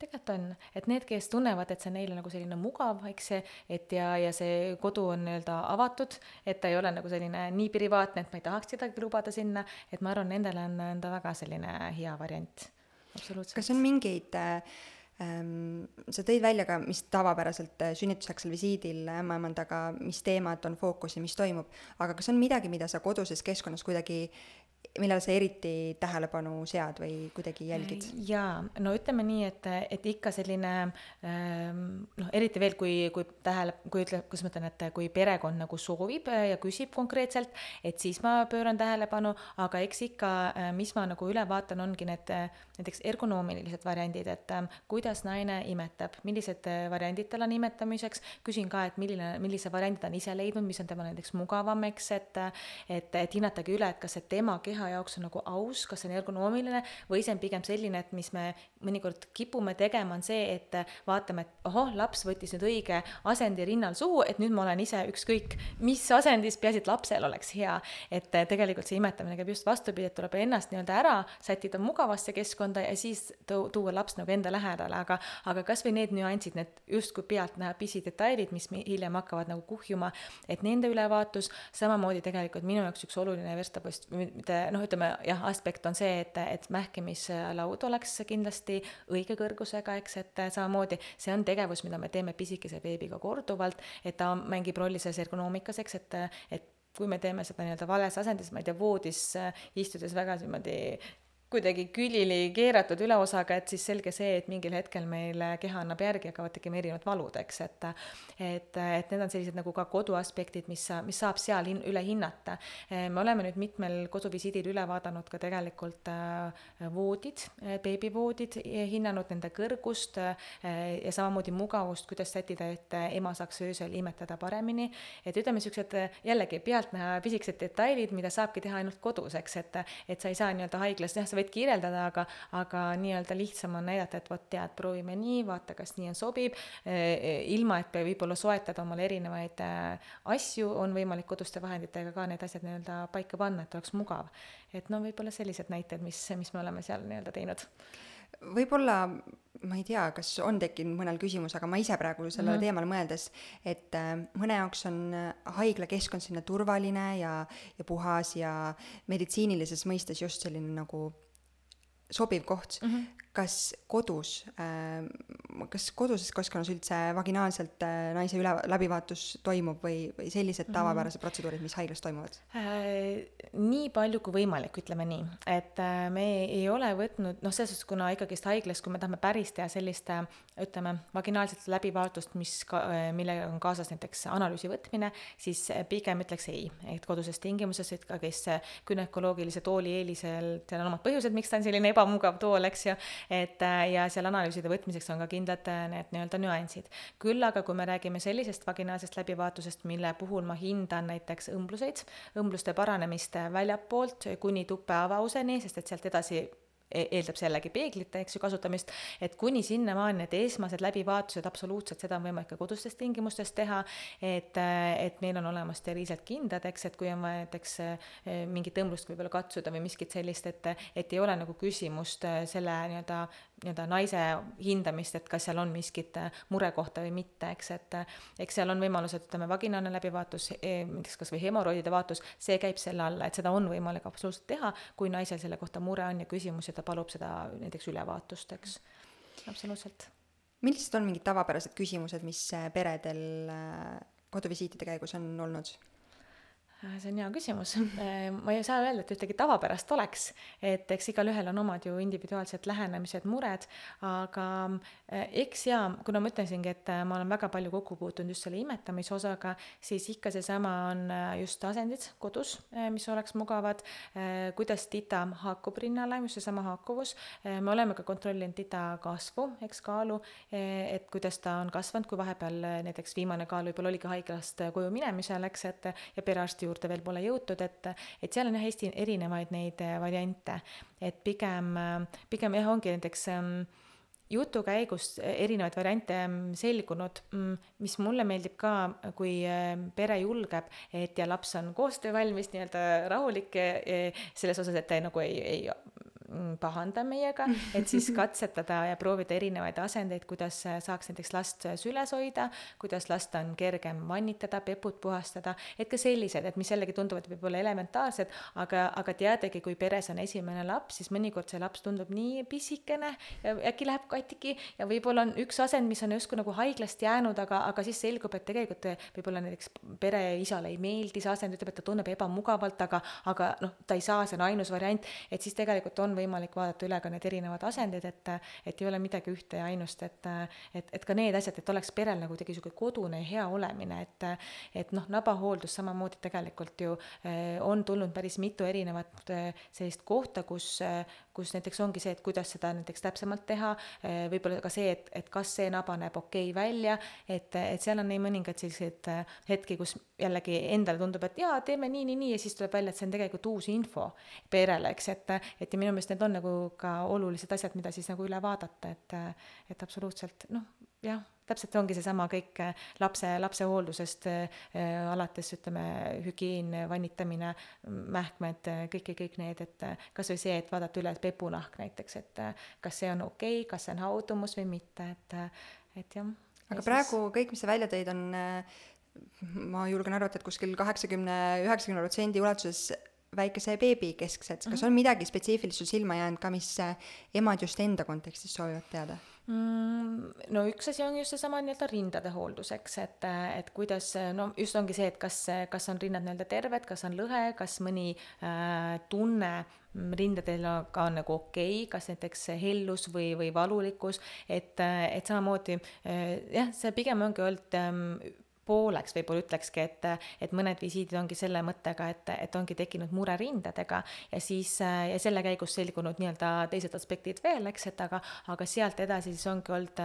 tegelikult on, et need, kes tunnevad, et see neile nagu selline mugav, eks see, et ja, ja see kodu on nii-öelda avatud, et ta ei ole nagu selline nii privaatne, et ma ei tahaks kedagi lubada sinna, et ma arvan, nendele on, on ta väga selline hea variant, absoluutselt. kas on mingeid ähm, sa tõid välja ka, mis tavapäraselt äh, sünnitusjärgsel visiidil ämmaemandaga, mis teemad on fookus ja mis toimub, aga kas on midagi, mida sa koduses keskkonnas kuidagi millele sa eriti tähelepanu sead või kuidagi jälgid? jaa, no ütleme nii, et, et ikka selline ähm, noh, eriti veel, kui, kui tähele, kui ütle, kuidas ma ütlen, et kui perekond nagu soovib äh, ja küsib konkreetselt, et siis ma pööran tähelepanu, aga eks ikka, äh, mis ma nagu üle vaatan, ongi need äh, näiteks ergonoomilised variandid, et kuidas naine imetab, millised variandid tal on imetamiseks, küsin ka, et milline, millise variandi ta on ise leidnud, mis on tema näiteks mugavam, eks, et et, et hinnatagi üle, et kas see tema keha jaoks on nagu aus, kas see on ergonoomiline või see on pigem selline, et mis me mõnikord kipume tegema, on see, et vaatame, et ohoh, laps võttis nüüd õige asendi rinnal suhu, et nüüd ma olen ise ükskõik mis asendis, peaasi, et lapsel oleks hea. et tegelikult see imetamine käib just vastupidi, et tuleb ennast nii-öelda ära sättida mugavasse keskkonda ja siis tuua laps nagu enda lähedale, aga, aga kasvõi need nüansid, need justkui pealtnäha pisidetailid, mis hiljem hakkavad nagu kuhjuma, et nende ülevaatus, samamoodi tegelikult minu jaoks üks oluline verstapost, mitte noh, ütleme jah, aspekt on see, et, et mähkimislaud oleks kindlasti õige kõrgusega, eks, et samamoodi see on tegevus, mida me teeme pisikese beebiga korduvalt, et ta mängib rolli selles ergonoomikas, eks, et, et kui me teeme seda nii-öelda vales asendis, ma ei tea, voodis istudes väga niimoodi kuidagi külili keeratud üleosaga, et siis selge see, et mingil hetkel meil keha annab järgi, hakkavad tekkima erinevad valud, eks, et et, et need on sellised nagu ka koduaspektid, mis, mis saab seal hin-, üle hinnata. me oleme nüüd mitmel koduvisiidil üle vaadanud ka tegelikult äh, voodid, beebivoodid, hinnanud nende kõrgust äh, ja samamoodi mugavust, kuidas sättida, et ema saaks öösel imetada paremini, et ütleme, niisugused jällegi pealtnäha pisikesed detailid, mida saabki teha ainult kodus, eks, et et sa ei saa nii-öelda haiglas, jah, sa võid kirjeldada, aga, aga nii-öelda lihtsam on näidata, et vot tead, proovime nii, vaata, kas nii on, sobib, ilma et võib-olla soetada omale erinevaid äh, asju, on võimalik koduste vahenditega ka need asjad nii-öelda paika panna, et oleks mugav. et no võib-olla sellised näited, mis, mis me oleme seal nii-öelda teinud võib-olla ma ei tea, kas on tekkinud mõnel küsimus, aga ma ise praegu sellele mm -hmm. teemale mõeldes, et äh, mõne jaoks on haiglakeskkond selline turvaline ja, ja puhas ja meditsiinilises mõistes just selline nagu sobiv koht mm. -hmm kas kodus, ähm, kas koduses keskkonnas üldse vaginaalselt äh, naise üle, läbivaatus toimub või, või sellised mhm. tavapärased protseduurid, mis haiglas toimuvad äh,? nii palju kui võimalik, ütleme nii, et äh, me ei ole võtnud, noh, selles suhtes, kuna ikkagist haiglas, kui me tahame päris teha sellist ütleme, vaginaalset läbivaatust, mis ka, millega on kaasas näiteks analüüsi võtmine, siis pigem ütleks ei, et koduses tingimuses, et ka kes gümnakoloogilise tooli eelisel, seal on omad põhjused, miks ta on selline ebamugav tool, eks ju, et ja seal analüüside võtmiseks on ka kindlad need nii-öelda nüansid. küll aga kui me räägime sellisest vaginaalsest läbivaatusest, mille puhul ma hindan näiteks õmbluseid, õmbluste paranemist väljapoolt kuni tuppe avauseni, sest et sealt edasi eeldab see jällegi peeglite, eks ju, kasutamist, et kuni sinnamaani need esmased läbivaatused, absoluutselt seda on võimalik ka kodustes tingimustes teha, et, et meil on olemas steriilsed kindad, eks, et kui on vaja näiteks e, mingit õmblust võib-olla katsuda või miskit sellist, et, et ei ole nagu küsimust e, selle nii-öelda, nii-öelda naise hindamist, et kas seal on miskit murekohta või mitte, eks, et eks seal on võimalused, ütleme, vaginaalne läbivaatus, näiteks kas või hemoroidide vaatus, see käib selle alla, et seda on võimalik absoluutselt teha, kui naisel selle kohta mure on ja küsimusi ta palub seda näiteks ülevaatust, eks, absoluutselt. millised on mingid tavapärased küsimused, mis äh, peredel äh, koduvisiitide käigus on olnud? Äh, see on hea küsimus. Äh, ma ei saa öelda, et ühtegi tavapärast oleks, et eks igalühel on omad ju individuaalsed lähenemised, mured, aga äh, eks jaa, kuna ma ütlesingi, et ma olen väga palju kokku puutunud just selle imetamise osaga, siis ikka seesama on just asendid kodus, mis oleks mugavad, kuidas tita haakub rinnale, just seesama haakuvus, me oleme ka kontrollinud tita kasvu, eks kaalu, et kuidas ta on kasvanud, kui vahepeal näiteks viimane kaal võib-olla oligi haiglast koju minemisel, eks, et ja perearsti juurde veel pole jõutud, et, et seal on jah, hästi erinevaid neid äh, variante, et pigem, äh, pigem jah, ongi näiteks ähm, jutu käigus erinevaid variante ähm, selgunud, mm, mis mulle meeldib ka, kui pere julgeb, et ja laps on koostöövalmis, nii-öelda rahulik selles osas, et ta nagu ei, ei pahanda meiega, et siis katsetada ja proovida erinevaid asendeid, kuidas saaks näiteks last süles hoida, kuidas last on kergem vannitada, peput puhastada, et ka sellised, et mis jällegi tunduvad võib-olla elementaarsed, aga, aga teadagi, kui peres on esimene laps, siis mõnikord see laps tundub nii pisikene, äkki läheb katki ja võib-olla on üks asend, mis on justkui nagu haiglast jäänud, aga, aga siis selgub, et tegelikult võib-olla näiteks pereisale ei meeldi see asend, ütleb, et ta tunneb ebamugavalt, aga, aga noh, ta ei saa, see on ainus variant, et siis tegelikult on võimalik vaadata üle ka need erinevad asendid, et, et ei ole midagi ühte ja ainust, et, et, et ka need asjad, et oleks perel nagu kuidagi niisugune kodune ja hea olemine, et, et noh, nabahooldus samamoodi tegelikult ju eh, on tulnud päris mitu erinevat eh, sellist kohta, kus, kus näiteks ongi see, et kuidas seda näiteks täpsemalt teha, eh, võib-olla ka see, et, et kas see naba näeb okei okay välja, et, et seal on nii mõningaid selliseid hetki, kus jällegi endale tundub, et jaa, teeme nii, nii, nii ja siis tuleb välja, et see on tegelikult uus info perele, eks, et, et ja minu meelest need on nagu ka olulised asjad, mida siis nagu üle vaadata, et, et absoluutselt noh, jah, täpselt ongi seesama kõik lapse, lapse hooldusest äh, alates ütleme, hügieen, vannitamine, mähkmed, kõik, kõik need, et kas või see, et vaadata üle pepunahk näiteks, et kas see on okei okay,, kas see on haudumus või mitte, et, et jah. aga ja praegu siis... kõik, mis sa välja tõid, on ma julgen arvata, et kuskil kaheksakümne, üheksakümne protsendi ulatuses väikese beebi kesksed, kas mhm. on midagi spetsiifilist sul silma jäänud ka, mis emad just enda kontekstis soovivad teada mm,? No üks asi on just seesama nii-öelda rindade hooldus, eks, et, et kuidas, no just ongi see, et kas, kas on rinnad nii-öelda terved, kas on lõhe, kas mõni äh, tunne rindadel ka on nagu okei okay,, kas näiteks hellus või, või valulikkus, et, et samamoodi äh, jah, see pigem ongi olnud ähm, pooleks võib-olla ütlekski, et, et mõned visiidid ongi selle mõttega, et, et ongi tekkinud mure rindadega ja siis ja selle käigus selgunud nii-öelda teised aspektid veel, eks, et aga, aga sealt edasi siis ongi olnud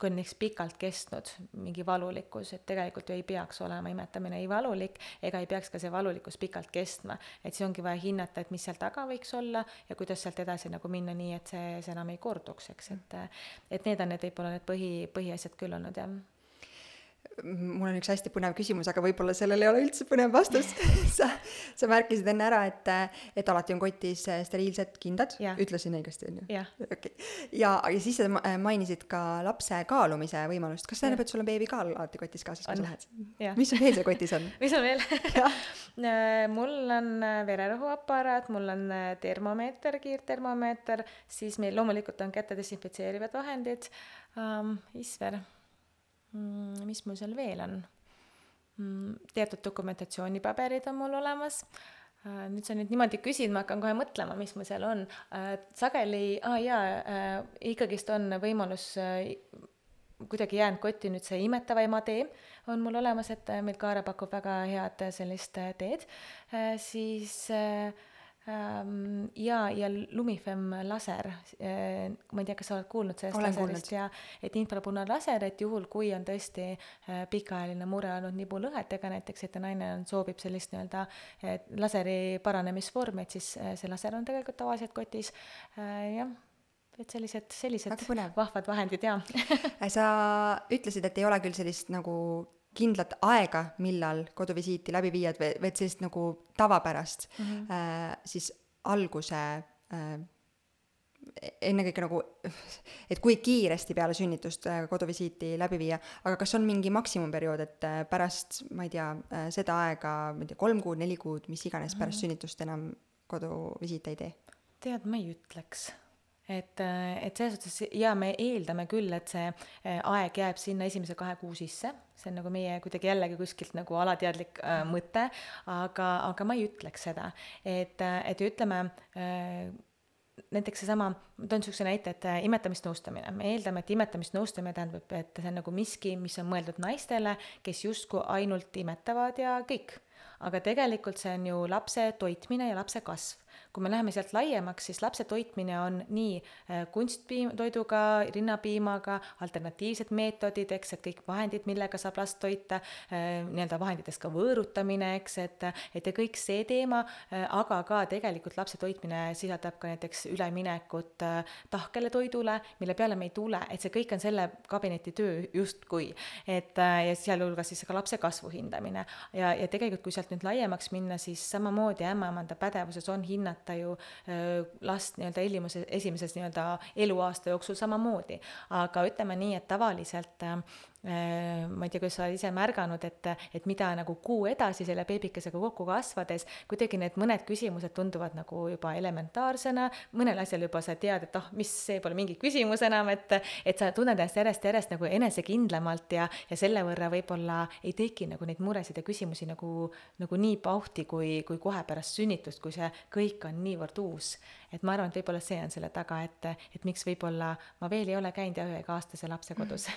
kui on näiteks pikalt kestnud mingi valulikkus, et tegelikult ju ei peaks olema imetamine ei valulik ega ei peaks ka see valulikkus pikalt kestma. et siis ongi vaja hinnata, et mis seal taga võiks olla ja kuidas sealt edasi nagu minna nii, et see, see enam ei korduks, eks, et et need on need võib-olla need põhi, põhiasjad küll olnud, jah mul on üks hästi põnev küsimus, aga võib-olla sellel ei ole üldse põnev vastus. Sa, sa märkisid enne ära, et, et alati on kotis steriilsed kindad, ütlesin õigesti, on ju? okei. Okay.. ja, ja siis sa mainisid ka lapse kaalumise võimalust, kas see tähendab, et sul on beebikaal alati kotis kaasas, kui sa lähed? mis sul veel seal kotis on? Mis on veel? Äh, mul on äh, vererõhuaparaat, mul on äh, termomeeter, kiirtermomeeter, siis meil loomulikult on käte desinfitseerivad vahendid. Um,, Isver mis mul seal veel on mm,? teatud dokumentatsioonipaberid on mul olemas äh,. nüüd sa nüüd niimoodi küsid, ma hakkan kohe mõtlema, mis mul seal on äh,. sageli, aa ah, jaa äh,, ikkagist on võimalus kuidagi jäänud kotti nüüd see imetava ema tee on mul olemas, et meil Kaare pakub väga head sellist teed siis äh, ja, ja Lumifem laser äh,, ma ei tea, kas sa oled kuulnud sellest Olen laserist ja et infrapunalaser, et juhul, kui on tõesti äh, pikaajaline mure olnud nibulõhetega näiteks, et naine on, soovib sellist nii-öelda laseri paranemisvormi, et siis äh, see laser on tegelikult tavaliselt kotis äh,, jah. Et sellised, sellised vahvad vahendid jaa sa ütlesid, et ei ole küll sellist nagu kindlat aega, millal koduvisiiti läbi viia, et vaid sellist nagu tavapärast mm, -hmm. äh, siis alguse äh, ennekõike nagu, et kui kiiresti peale sünnitust äh, koduvisiiti läbi viia, aga kas on mingi maksimumperiood, et äh, pärast, ma ei tea, äh, seda aega, ma ei tea, kolm kuud, neli kuud, mis iganes, pärast mhm. sünnitust enam koduvisiite ei tee? tead, ma ei ütleks et, et selles suhtes ja me eeldame küll, et see äh, aeg jääb sinna esimese kahe kuu sisse, see on nagu meie kuidagi jällegi kuskilt nagu alateadlik äh, mõte, aga, aga ma ei ütleks seda, et, et ütleme äh, näiteks seesama, ma toon niisuguse näite, et äh, imetamisnõustamine, me eeldame, et imetamisnõustamine tähendab, et see on nagu miski, mis on mõeldud naistele, kes justkui ainult imetavad ja kõik. aga tegelikult see on ju lapse toitmine ja lapse kasv kui me läheme sealt laiemaks, siis lapse toitmine on nii äh, kunsttoiduga, rinnapiimaga, alternatiivsed meetodid, eks, et kõik vahendid, millega saab last toita, äh, nii-öelda vahenditest ka võõrutamine, eks, et, et ja kõik see teema, äh, aga ka tegelikult lapse toitmine sisaldab ka näiteks üleminekut tahkele toidule, mille peale me ei tule, et see kõik on selle kabineti töö justkui. et ja sealhulgas siis ka lapse kasvu hindamine ja, ja tegelikult, kui sealt nüüd laiemaks minna, siis samamoodi ämmaemanda pädevuses on hinnata hinnata ju last nii-öelda elimuse, esimeses nii-öelda eluaasta jooksul samamoodi. aga ütleme nii, et tavaliselt Äh, ma ei tea, kas sa ise märganud, et, et mida nagu kuu edasi selle beebikesega kokku kasvades, kuidagi need mõned küsimused tunduvad nagu juba elementaarsena, mõnel asjal juba sa tead, et oh,, mis, see pole mingi küsimus enam, et, et sa tunned ennast järjest-järjest nagu enesekindlamalt ja, ja selle võrra võib-olla ei teki nagu neid muresid ja küsimusi nagu, nagu nii pauhti, kui, kui kohe pärast sünnitust, kui see kõik on niivõrd uus et ma arvan, et võib-olla see on selle taga, et, et miks võib-olla ma veel ei ole käinud jah, ühega aastase lapse kodus.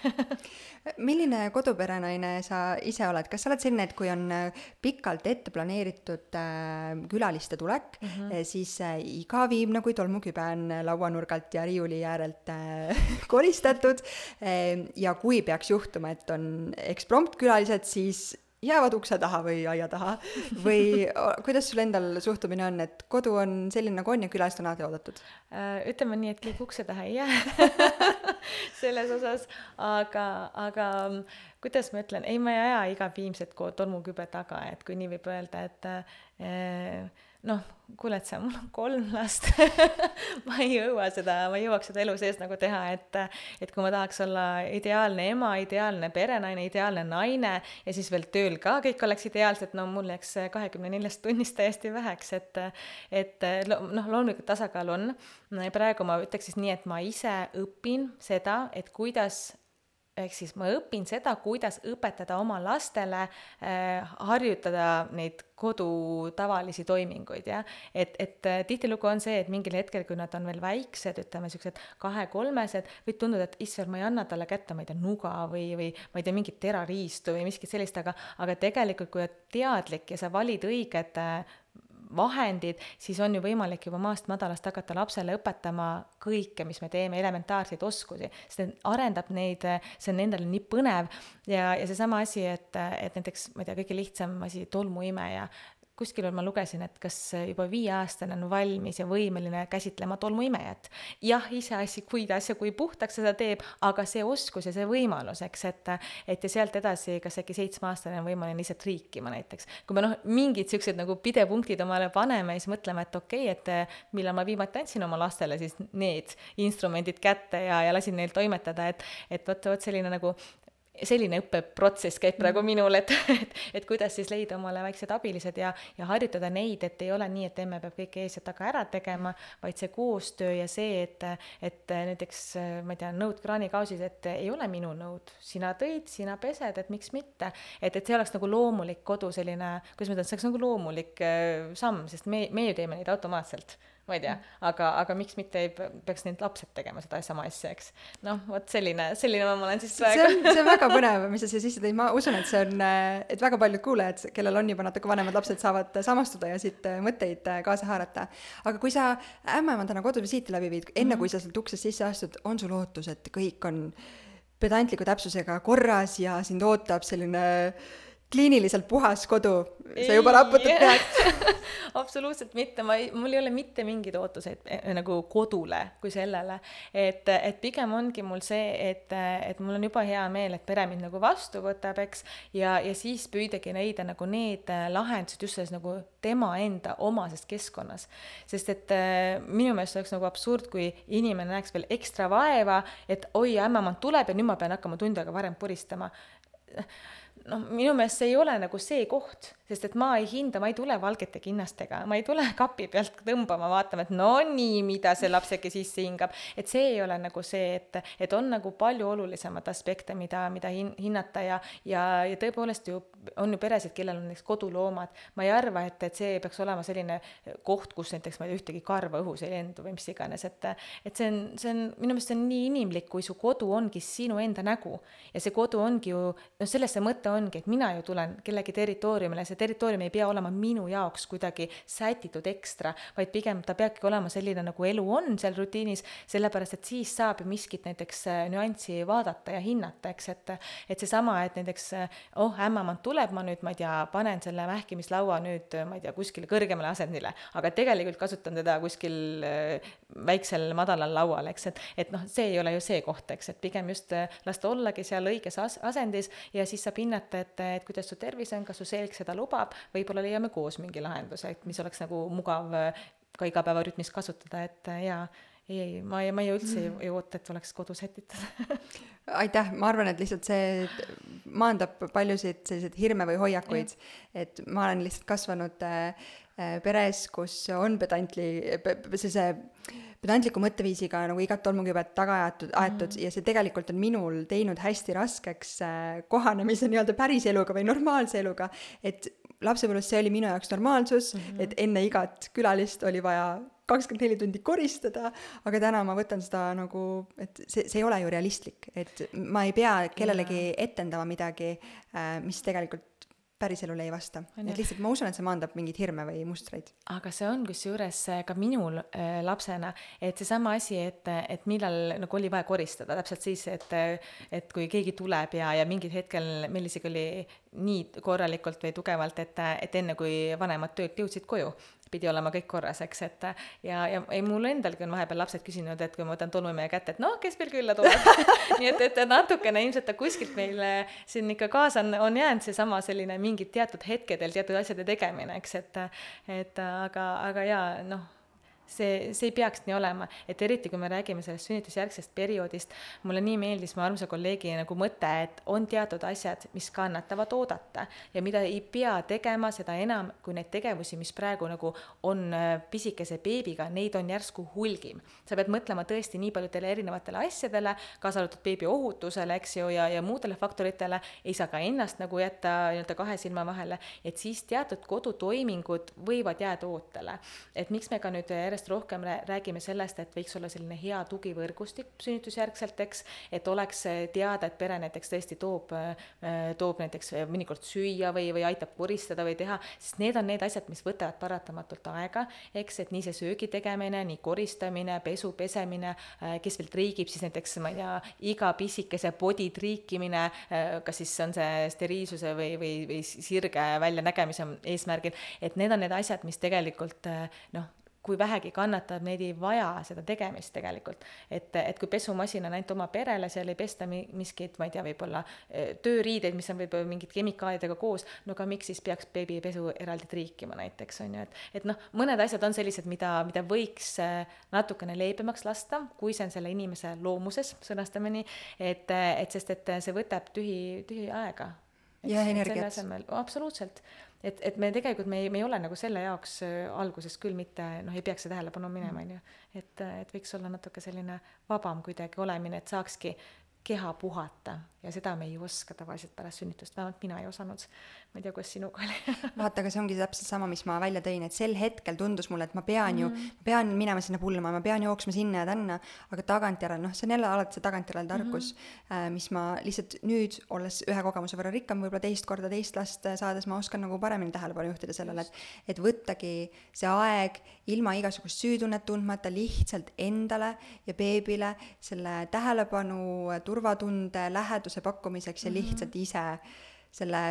Milline koduperenaine sa ise oled, kas sa oled selline, et kui on äh, pikalt ette planeeritud äh, külaliste tulek mm, -hmm. siis äh, iga viimne kui tolmukübe on lauanurgalt ja riiuli äärelt äh, koristatud äh, ja kui peaks juhtuma, et on eksprompt külalised, siis jäävad ukse taha või aia taha või kuidas sul endal suhtumine on, et kodu on selline, nagu on ja külalised on alati oodatud? Äh, ütleme nii, et kõik ukse taha ei jää selles osas, aga, aga kuidas ma ütlen, ei, ma ei aja iga viimset tolmukübe taga, et kui nii võib öelda, et äh, noh, kuule, et sa, mul on kolm last ma ei jõua seda, ma ei jõuaks seda elu sees nagu teha, et et kui ma tahaks olla ideaalne ema, ideaalne perenaine, ideaalne naine ja siis veel tööl ka kõik oleks ideaalsed, no mul jääks kahekümne neljast tunnist täiesti väheks, et et noh, loomulikult tasakaal on. praegu ma ütleks siis nii, et ma ise õpin seda, et kuidas ehk siis ma õpin seda, kuidas õpetada oma lastele äh, harjutada neid kodu tavalisi toiminguid, jah. et, et äh, tihtilugu on see, et mingil hetkel, kui nad on veel väiksed, ütleme niisugused kahe-kolmesed, võib tunduda, et issand, ma ei anna talle kätte, ma ei tea, nuga või, või ma ei tea, mingit terariistu või miskit sellist, aga aga tegelikult, kui oled teadlik ja sa valid õiged äh, vahendid, siis on ju võimalik juba maast madalast hakata lapsele õpetama kõike, mis me teeme, elementaarseid oskusi, see arendab neid, see on nendele nii põnev ja, ja seesama asi, et, et näiteks ma ei tea, kõige lihtsam asi, tolmuimeja, kuskil ma lugesin, et kas juba viieaastane on valmis ja võimeline käsitlema tolmuimejat. jah, iseasi, kuidas ja kui puhtaks seda teeb, aga see oskus ja see võimalus, eks, et et ja sealt edasi, kas äkki seitsmeaastane on võimeline lihtsalt riikima näiteks. kui me noh, mingid niisugused nagu pidepunktid omale paneme siis mõtleme, et okei okay,, et millal ma viimati andsin oma lastele siis need instrumendid kätte ja, ja lasin neil toimetada, et et vot, vot selline nagu selline õppeprotsess käib praegu mm. minul, et, et, et kuidas siis leida omale väiksed abilised ja, ja harjutada neid, et ei ole nii, et emme peab kõike ees ja taga ära tegema, vaid see koostöö ja see, et, et näiteks ma ei tea, nõud kraanikausis, et ei ole minu nõud, sina tõid, sina pesed, et miks mitte. et, et see oleks nagu loomulik kodu selline, kuidas ma ütlen, see oleks nagu loomulik äh, samm, sest me, me ju teeme neid automaatselt ma ei tea, aga, aga miks mitte ei peaks need lapsed tegema seda sama asja, eks. noh, vot selline, selline ma olen siis praegu. see on, see on väga põnev, mis sa siia sisse tõid, ma usun, et see on, et väga paljud kuulajad, kellel on juba natuke vanemad lapsed, saavad samastuda ja siit mõtteid kaasa haarata. aga kui sa ämmaemandana koduvisiiti läbi viid, enne mm -hmm. kui sa sealt uksest sisse astud, on sul ootus, et kõik on pedantliku täpsusega korras ja sind ootab selline kliiniliselt puhas kodu, sa juba raputad pead. Absoluutselt mitte, ma ei, mul ei ole mitte mingeid ootuseid eh, nagu kodule kui sellele. et, et pigem ongi mul see, et, et mul on juba hea meel, et pere mind nagu vastu võtab, eks, ja, ja siis püüdagi leida nagu need lahendused just selles nagu tema enda omases keskkonnas. sest et äh, minu meelest oleks nagu absurd, kui inimene näeks veel ekstra vaeva, et oi, ämmaemand tuleb ja nüüd ma pean hakkama tund aega varem puristama noh, minu meelest see ei ole nagu see koht, sest et ma ei hinda, ma ei tule valgete kinnastega, ma ei tule kapi pealt tõmbama, vaatama, et no nii, mida see laps äkki sisse hingab. et see ei ole nagu see, et, et on nagu palju olulisemaid aspekte, mida, mida hin-, hinnata ja, ja, ja tõepoolest ju on ju peresid, kellel on näiteks koduloomad. ma ei arva, et, et see peaks olema selline koht, kus näiteks ma ei tea, ühtegi karva õhus ei lendu või mis iganes, et, et see on, see on, minu meelest see on nii inimlik, kui su kodu ongi sinu enda nägu ja see kodu ongi ju, noh, selles see mõte ongi, et mina ju tulen kellegi territooriumile, see territoorium ei pea olema minu jaoks kuidagi sätitud ekstra, vaid pigem ta peabki olema selline, nagu elu on seal rutiinis, sellepärast et siis saab ju miskit näiteks äh, nüanssi vaadata ja hinnata, eks, et et seesama, et näiteks äh, oh, ämmaemand tuleb, ma nüüd, ma ei tea, panen selle mähkimislaua nüüd, ma ei tea, kuskile kõrgemale asendile, aga tegelikult kasutan teda kuskil äh, väiksel madalal laual, eks, et et noh, see ei ole ju see koht, eks, et pigem just lasta ollagi seal õiges as-, asendis ja siis saab hinnata, et, et kuidas su tervis on, kas su selg seda lubab, võib-olla leiame koos mingi lahenduse, et mis oleks nagu mugav ka igapäevarütmis kasutada, et jaa ei, ei, ma ei, ma ei üldse ei, ei oota, et oleks kodu sätitud aitäh, ma arvan, et lihtsalt see maandab paljusid selliseid hirme või hoiakuid, et ma olen lihtsalt kasvanud äh, peres, kus on pedantli, sellise pedantliku mõtteviisiga nagu igat tolmukübet taga aetud, aetud mm -hmm. ja see tegelikult on minul teinud hästi raskeks äh, kohanemise nii-öelda päris eluga või normaalse eluga, et lapsepõlves see oli minu jaoks normaalsus mm, -hmm. et enne igat külalist oli vaja kakskümmend neli tundi koristada, aga täna ma võtan seda nagu, et see, see ei ole ju realistlik, et ma ei pea kellelegi etendama midagi, äh, mis tegelikult päriselule ei vasta. et lihtsalt ma usun, et see maandab mingeid hirme või mustreid. aga see on kusjuures äh, ka minul äh, lapsena, et seesama asi, et, et millal nagu oli vaja koristada, täpselt siis, et et kui keegi tuleb ja, ja mingil hetkel meil isegi oli nii korralikult või tugevalt, et, et enne, kui vanemad töölt jõudsid koju, pidi olema kõik korras, eks, et ja, ja ei, mul endalgi on vahepeal lapsed küsinud, et kui ma võtan tolmuimeja kätte, et noh, kes meil külla tuleb? Nii et, et natukene ilmselt ta kuskilt meile siin ikka kaasa on, on jäänud seesama selline mingid teatud hetkedel teatud asjade tegemine, eks, et et aga, aga jaa, noh see, see ei peaks nii olema, et eriti, kui me räägime sellest sünnitusjärgsest perioodist, mulle nii meeldis mu armsa kolleegi nagu mõte, et on teatud asjad, mis kannatavad oodata ja mida ei pea tegema, seda enam, kui neid tegevusi, mis praegu nagu on äh, pisikese beebiga, neid on järsku hulgim. sa pead mõtlema tõesti nii paljudele erinevatele asjadele, kaasa arvatud beebi ohutusele, eks ju, ja, ja muudele faktoritele, ei saa ka ennast nagu jätta nii-öelda kahe silma vahele, et siis teatud kodutoimingud võivad jääda ootele. et miks me ka nüüd järjest rohkem räägime sellest, et võiks olla selline hea tugivõrgustik sünnitusjärgselt, eks, et oleks teada, et pere näiteks tõesti toob, toob näiteks mõnikord süüa või, või aitab koristada või teha, sest need on need asjad, mis võtavad paratamatult aega, eks, et nii see söögi tegemine, nii koristamine, pesu, pesemine, kes veel triigib, siis näiteks ma ei tea, iga pisikese podi triikimine, kas siis on see steriilsuse või, või, või sirge väljanägemise eesmärgil, et need on need asjad, mis tegelikult noh, kui vähegi kannatab, neid ei vaja seda tegemist tegelikult. et, et kui pesumasin on ainult oma perele, seal ei pesta mi-, miskit, ma ei tea, võib-olla eh, tööriideid, mis on võib-olla mingite kemikaalidega koos, no aga miks siis peaks beebipesu eraldi triikima näiteks, on ju, et et noh, mõned asjad on sellised, mida, mida võiks eh, natukene leebemaks lasta, kui see on selle inimese loomuses, sõnastame nii, et, et sest, et see võtab tühi, tühi aega. ja energiat. absoluutselt et, et me tegelikult, me ei, me ei ole nagu selle jaoks äh, alguses küll mitte, noh, ei peaks see tähelepanu minema, mm. on ju. et, et võiks olla natuke selline vabam kuidagi olemine, et saakski keha puhata ja seda me ei oska tavaliselt pärast sünnitust, vähemalt mina ei osanud. ma ei tea, kuidas sinuga oli vaata, aga see ongi täpselt sama, mis ma välja tõin, et sel hetkel tundus mulle, et ma pean ju mm, -hmm. pean minema sinna pulma, ma pean jooksma sinna ja tänna, aga tagantjärele, noh, see on jälle alati see tagantjärele tarkus mm, -hmm. mis ma lihtsalt nüüd, olles ühe kogemuse võrra rikkam, võib-olla teist korda teist last saades, ma oskan nagu paremini tähelepanu juhtida sellele, et et võttagi see aeg ilma igasugust süütunnet tundmata lihtsalt endale ja beebile selle tähelepanu, turvatunde, läheduse pakkumiseks ja mm -hmm. lihtsalt ise selle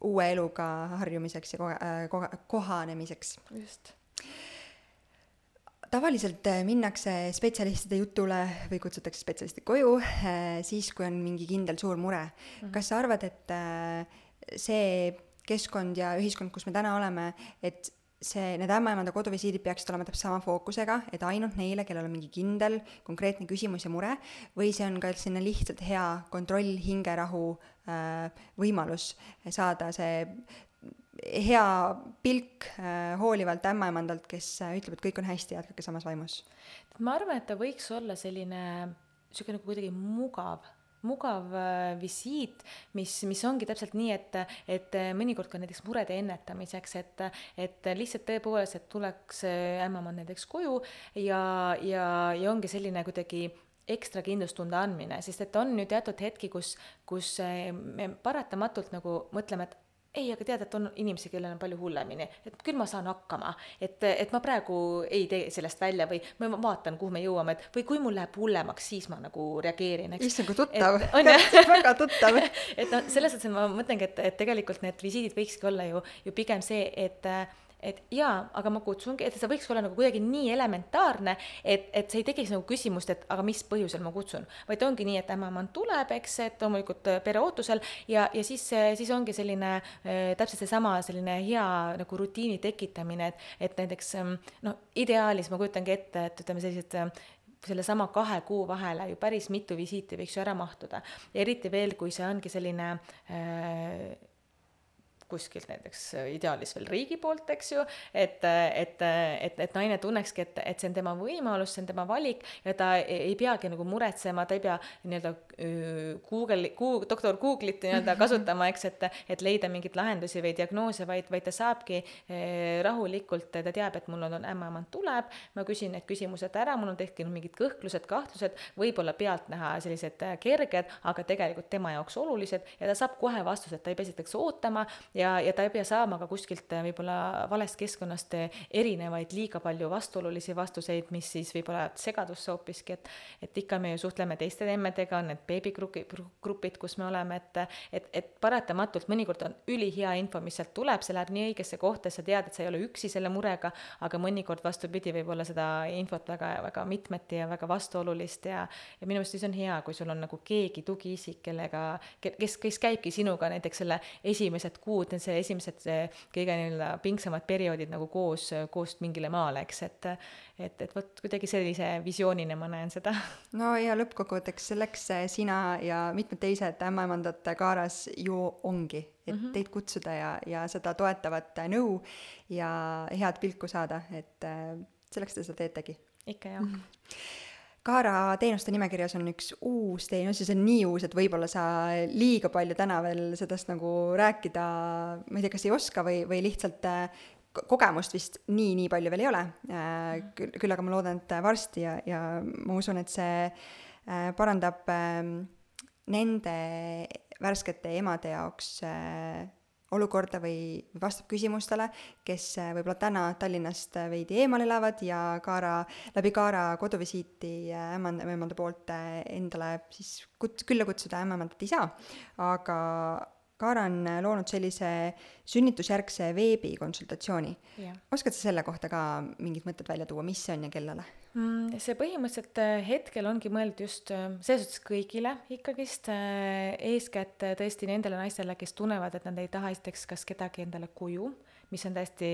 uue eluga harjumiseks ja kohe, kohe, kohanemiseks. just tavaliselt äh, minnakse spetsialistide jutule või kutsutakse spetsialistid koju äh, siis, kui on mingi kindel suur mure mm. -hmm. kas sa arvad, et äh, see keskkond ja ühiskond, kus me täna oleme, et see, need ämmaemanda koduvisiidid peaksid olema täpselt sama fookusega, et ainult neile, kellel on mingi kindel konkreetne küsimus ja mure, või see on ka selline lihtsalt hea kontroll, hingerahu äh, võimalus saada see hea pilk äh, hoolivalt ämmaemandalt, kes äh, ütleb, et kõik on hästi, jätkake samas vaimus? ma arvan, et ta võiks olla selline niisugune nagu kuidagi mugav mugav äh, visiit, mis, mis ongi täpselt nii, et, et mõnikord ka näiteks murede ennetamiseks, et, et lihtsalt tõepoolest, et tuleks äh, ämmaemand näiteks koju ja, ja, ja ongi selline kuidagi ekstra kindlustunde andmine, sest et on ju teatud hetki, kus, kus äh, me paratamatult nagu mõtleme, et ei, aga tead, et on inimesi, kellel on palju hullemini, et küll ma saan hakkama, et, et ma praegu ei tee sellest välja või ma vaatan, kuhu me jõuame, et või kui mul läheb hullemaks, siis ma nagu reageerin, eks. issand, kui tuttav, väga tuttav. Et noh, selles suhtes ma mõtlengi, et, et tegelikult need visiidid võikski olla ju, ju pigem see, et et jaa, aga ma kutsungi, et see võiks olla nagu kuidagi nii elementaarne, et, et see ei tekiks nagu küsimust, et aga mis põhjusel ma kutsun, vaid ongi nii, et ämmaemand tuleb, eks, et loomulikult äh, pere ootusel ja, ja siis, äh, siis ongi selline äh, täpselt seesama selline hea nagu rutiini tekitamine, et, et näiteks ähm, noh, ideaalis ma kujutangi ette, et ütleme, sellised sellesama kahe kuu vahele ju päris mitu visiiti võiks ju ära mahtuda. eriti veel, kui see ongi selline äh, kuskilt näiteks äh, ideaalis veel riigi poolt, eks ju, et, et, et, et naine tunnekski, et, et see on tema võimalus, see on tema valik ja ta ei, ei peagi nagu muretsema, ta ei pea nii-öelda Google, Google, doktor Google'it nii-öelda kasutama, eks, et, et leida mingeid lahendusi või diagnoose, vaid, vaid ta saabki rahulikult, ta teab, et mul on, on ämmaemand tuleb, ma küsin need küsimused ära, mul on tekkinud mingid kõhklused, kahtlused, võib-olla pealtnäha sellised kerged, aga tegelikult tema jaoks olulised ja ta saab kohe vastused, ta ei pea esiteks ootama ja, ja ta ei pea saama ka kuskilt äh, võib-olla valest keskkonnast äh, erinevaid liiga palju vastuolulisi vastuseid, mis siis võib-olla segadusse hoopiski, et et ikka me ju suhtleme teiste emmedega, on need beebigrupi, grupid, kus me oleme, et et, et paratamatult mõnikord on ülihea info, mis sealt tuleb, see läheb nii õigesse kohta, sa tead, et sa ei ole üksi selle murega, aga mõnikord vastupidi, võib olla seda infot väga, väga mitmeti ja väga vastuolulist ja ja minu meelest siis on hea, kui sul on nagu keegi tugiisik, kellega, kes, kes käibki sinuga näiteks selle esimesed kuud jõudnud see esimesed kõige nii-öelda pingsamad perioodid nagu koos, koos mingile maale, eks, et et, et vot kuidagi sellise visioonina ma näen seda. no ja lõppkokkuvõtteks selleks sina ja mitmed teised ämmaemandad Kaaras ju ongi, et mm -hmm. teid kutsuda ja, ja seda toetavat nõu ja head pilku saada, et selleks te seda teetegi. ikka jah mm. -hmm Kaara teenuste nimekirjas on üks uus teenus ja see on nii uus, et võib-olla sa liiga palju täna veel sellest nagu rääkida, ma ei tea, kas ei oska või, või lihtsalt äh, kogemust vist nii, nii palju veel ei ole. Äh, küll, küll aga ma loodan, et varsti ja, ja ma usun, et see äh, parandab ähm, nende värskete emade jaoks olukorda või vastab küsimustele, kes äh, võib-olla täna Tallinnast äh, veidi eemal elavad ja Kaara, läbi Kaara koduvisiiti äh, ämmanda, ämmanda poolt endale siis kut-, külla kutsuda ämmaemandat ei saa, aga Kaara on loonud sellise sünnitusjärgse veebikonsultatsiooni oskad sa selle kohta ka mingid mõtted välja tuua, mis see on ja kellele? Mm, see põhimõtteliselt äh, hetkel ongi mõeldud just äh, selles suhtes kõigile ikkagist, äh, eeskätt tõesti nendele naistele, kes tunnevad, et nad ei taha esiteks kas kedagi endale kuju mis on täiesti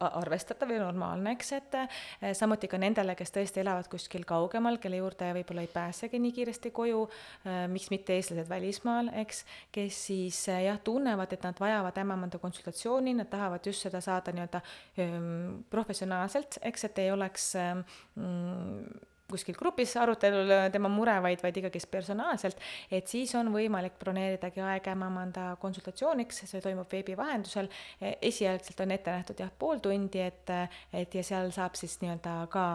arvestatav ja normaalne, eks, et eh, samuti ka nendele, kes tõesti elavad kuskil kaugemal, kelle juurde võib-olla ei pääsegi nii kiiresti koju, eh, miks mitte eestlased välismaal, eks, kes siis eh, jah, tunnevad, et nad vajavad ämmamanda konsultatsiooni, nad tahavad just seda saada nii-öelda ehm, professionaalselt, eks, et ei oleks mm, kuskil grupis arutelul tema mure, vaid, vaid ikkagist personaalselt, et siis on võimalik broneeridagi aega mõnda konsultatsiooniks, see toimub veebi vahendusel. esialgselt on ette nähtud jah, pool tundi, et, et ja seal saab siis nii-öelda ka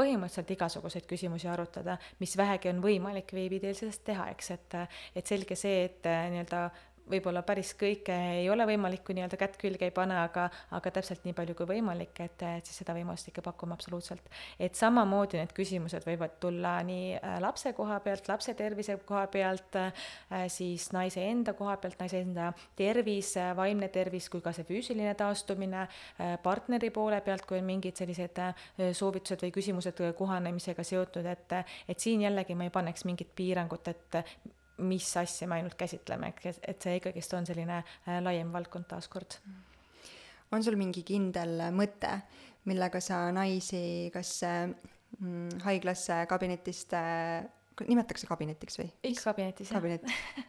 põhimõtteliselt igasuguseid küsimusi arutada, mis vähegi on võimalik veebi teel sellest teha, eks, et, et selge see, et nii-öelda võib-olla päris kõike ei ole võimalik, kui nii-öelda kätt külge ei pane, aga, aga täpselt nii palju kui võimalik, et, et siis seda võimalust ikka pakume absoluutselt. et samamoodi need küsimused võivad tulla nii äh, lapse koha pealt, lapse tervise koha pealt, äh, siis naise enda koha pealt, naise enda tervis, äh, vaimne tervis, kui ka see füüsiline taastumine, partneri poole pealt, kui on mingid sellised soovitused või küsimused kohanemisega seotud, et, et siin jällegi ma ei paneks mingit piirangut, et mis asja me ainult käsitleme, et see ikkagist on selline äh, laiem valdkond taaskord. on sul mingi kindel mõte, millega sa naisi kas mm, haiglasse kabinetist nimetatakse kabinetiks või? ikka kabinetis, jah. kabinet,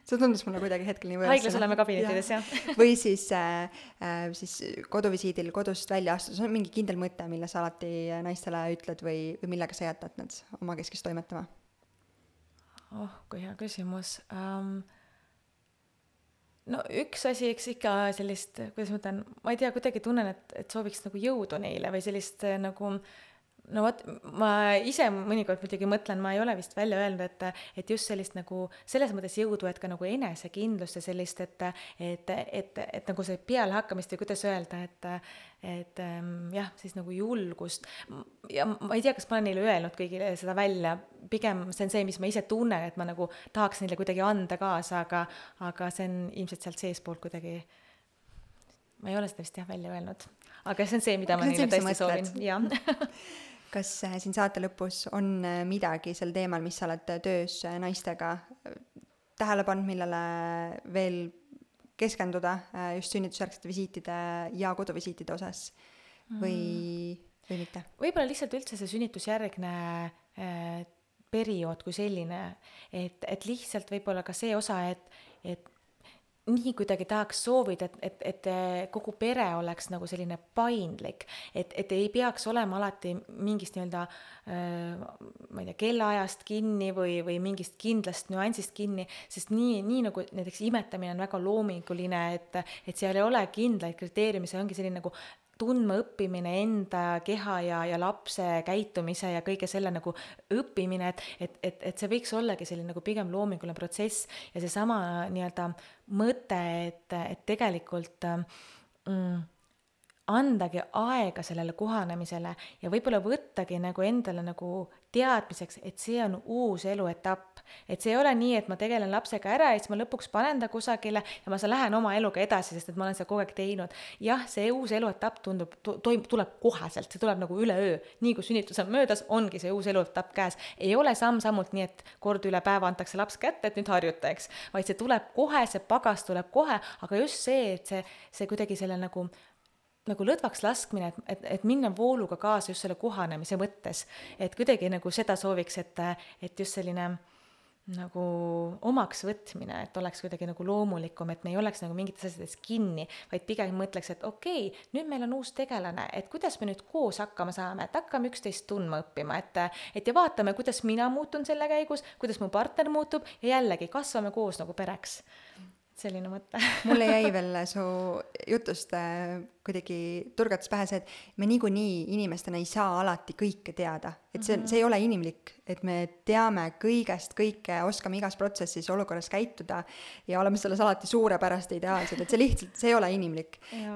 see tundus mulle kuidagi hetkel nii võõras. haiglas oleme kabinettides ja., jah. või siis äh,, äh siis koduvisiidil kodust välja astudes on mingi kindel mõte, mille sa alati naistele ütled või, või millega sa jätad nad omakeskis toimetama oh, kui hea küsimus. Um, no üks asi, eks ikka sellist, kuidas ma ütlen, ma ei tea, kuidagi tunnen, et, et sooviks nagu jõudu neile või sellist nagu no vot, ma ise mõnikord muidugi mõtlen, ma ei ole vist välja öelnud, et, et just sellist nagu selles mõttes jõudu, et ka nagu enesekindlust ja sellist, et, et, et, et nagu see pealehakkamist või kuidas öelda, et, et ähm, jah, siis nagu julgust. ja ma ei tea, kas ma olen neile öelnud kõigile seda välja, pigem see on see, mis ma ise tunnen, et ma nagu tahaks neile kuidagi anda kaasa, aga, aga see on ilmselt sealt seestpoolt kuidagi ma ei ole seda vist jah välja öelnud, aga see on see, mida ma neile tõesti soovin, jah kas äh, siin saate lõpus on äh, midagi sel teemal, mis sa oled äh, töös naistega tähele pannud, millele veel keskenduda just sünnitusjärgsete visiitide ja koduvisiitide osas või mm., või mitte? võib-olla lihtsalt üldse see sünnitusjärgne periood kui selline, et, et lihtsalt võib-olla ka see osa, et, et nii kuidagi tahaks soovida, et, et, et kogu pere oleks nagu selline paindlik, et, et ei peaks olema alati mingist nii-öelda ma ei tea, kellaajast kinni või, või mingist kindlast nüansist kinni, sest nii, nii nagu näiteks imetamine on väga loominguline, et, et seal ei ole kindlaid kriteeriume, see ongi selline nagu tundma õppimine enda keha ja, ja lapse käitumise ja kõige selle nagu õppimine, et, et, et, et see võiks ollagi selline nagu pigem loominguline protsess ja seesama nii-öelda mõte, et, et tegelikult mm, andagi aega sellele kohanemisele ja võib-olla võttagi nagu endale nagu teadmiseks, et see on uus eluetapp. et see ei ole nii, et ma tegelen lapsega ära ja siis ma lõpuks panen ta kusagile ja ma lähen oma eluga edasi, sest et ma olen seda kogu aeg teinud. jah, see uus eluetapp tundub, toimub, tuleb koheselt, see tuleb nagu üleöö. nii kui sünnitus on möödas, ongi see uus eluetapp käes. ei ole samm-sammult nii, et kord üle päeva antakse laps kätte, et nüüd harjuta, eks. vaid see tuleb kohe, see pagas tuleb kohe, aga just see, et see, see kuidagi selle nagu nagu lõdvaks laskmine, et, et, et minna vooluga kaasa just selle kohanemise mõttes. et kuidagi nagu seda sooviks, et, et just selline nagu omaks võtmine, et oleks kuidagi nagu loomulikum, et me ei oleks nagu mingites asjades kinni, vaid pigem mõtleks, et okei okay,, nüüd meil on uus tegelane, et kuidas me nüüd koos hakkama saame, et hakkame üksteist tundma õppima, et et ja vaatame, kuidas mina muutun selle käigus, kuidas mu partner muutub ja jällegi kasvame koos nagu pereks selline mõte mulle jäi veel su jutust äh, kuidagi turgatas pähe see, et me niikuinii inimestena ei saa alati kõike teada. et see, see ei ole inimlik, et me teame kõigest kõike, oskame igas protsessis, olukorras käituda ja oleme selles alati suurepärased, ideaalsed, et see lihtsalt, see ei ole inimlik. ja,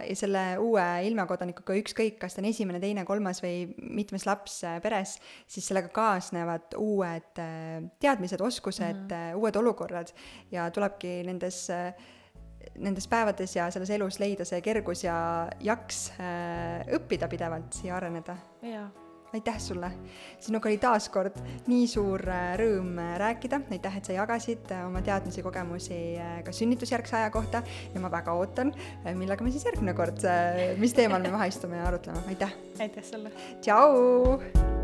ja selle uue ilmakodanikuga, ükskõik, kas ta on esimene, teine, kolmas või mitmes laps äh, peres, siis sellega kaasnevad uued äh, teadmised, oskused mm, -hmm. uued olukorrad ja tulebki nendes nendes päevades ja selles elus leida see kergus ja jaks äh, õppida pidevalt ja areneda. aitäh sulle, sinuga oli taas kord nii suur äh, rõõm äh, rääkida, aitäh, et sa jagasid oma teadmisi, kogemusi ka sünnitusjärgse aja kohta ja ma väga ootan, millega me siis järgmine kord, mis teemal me maha istume ja arutleme, aitäh! aitäh sulle! tšau!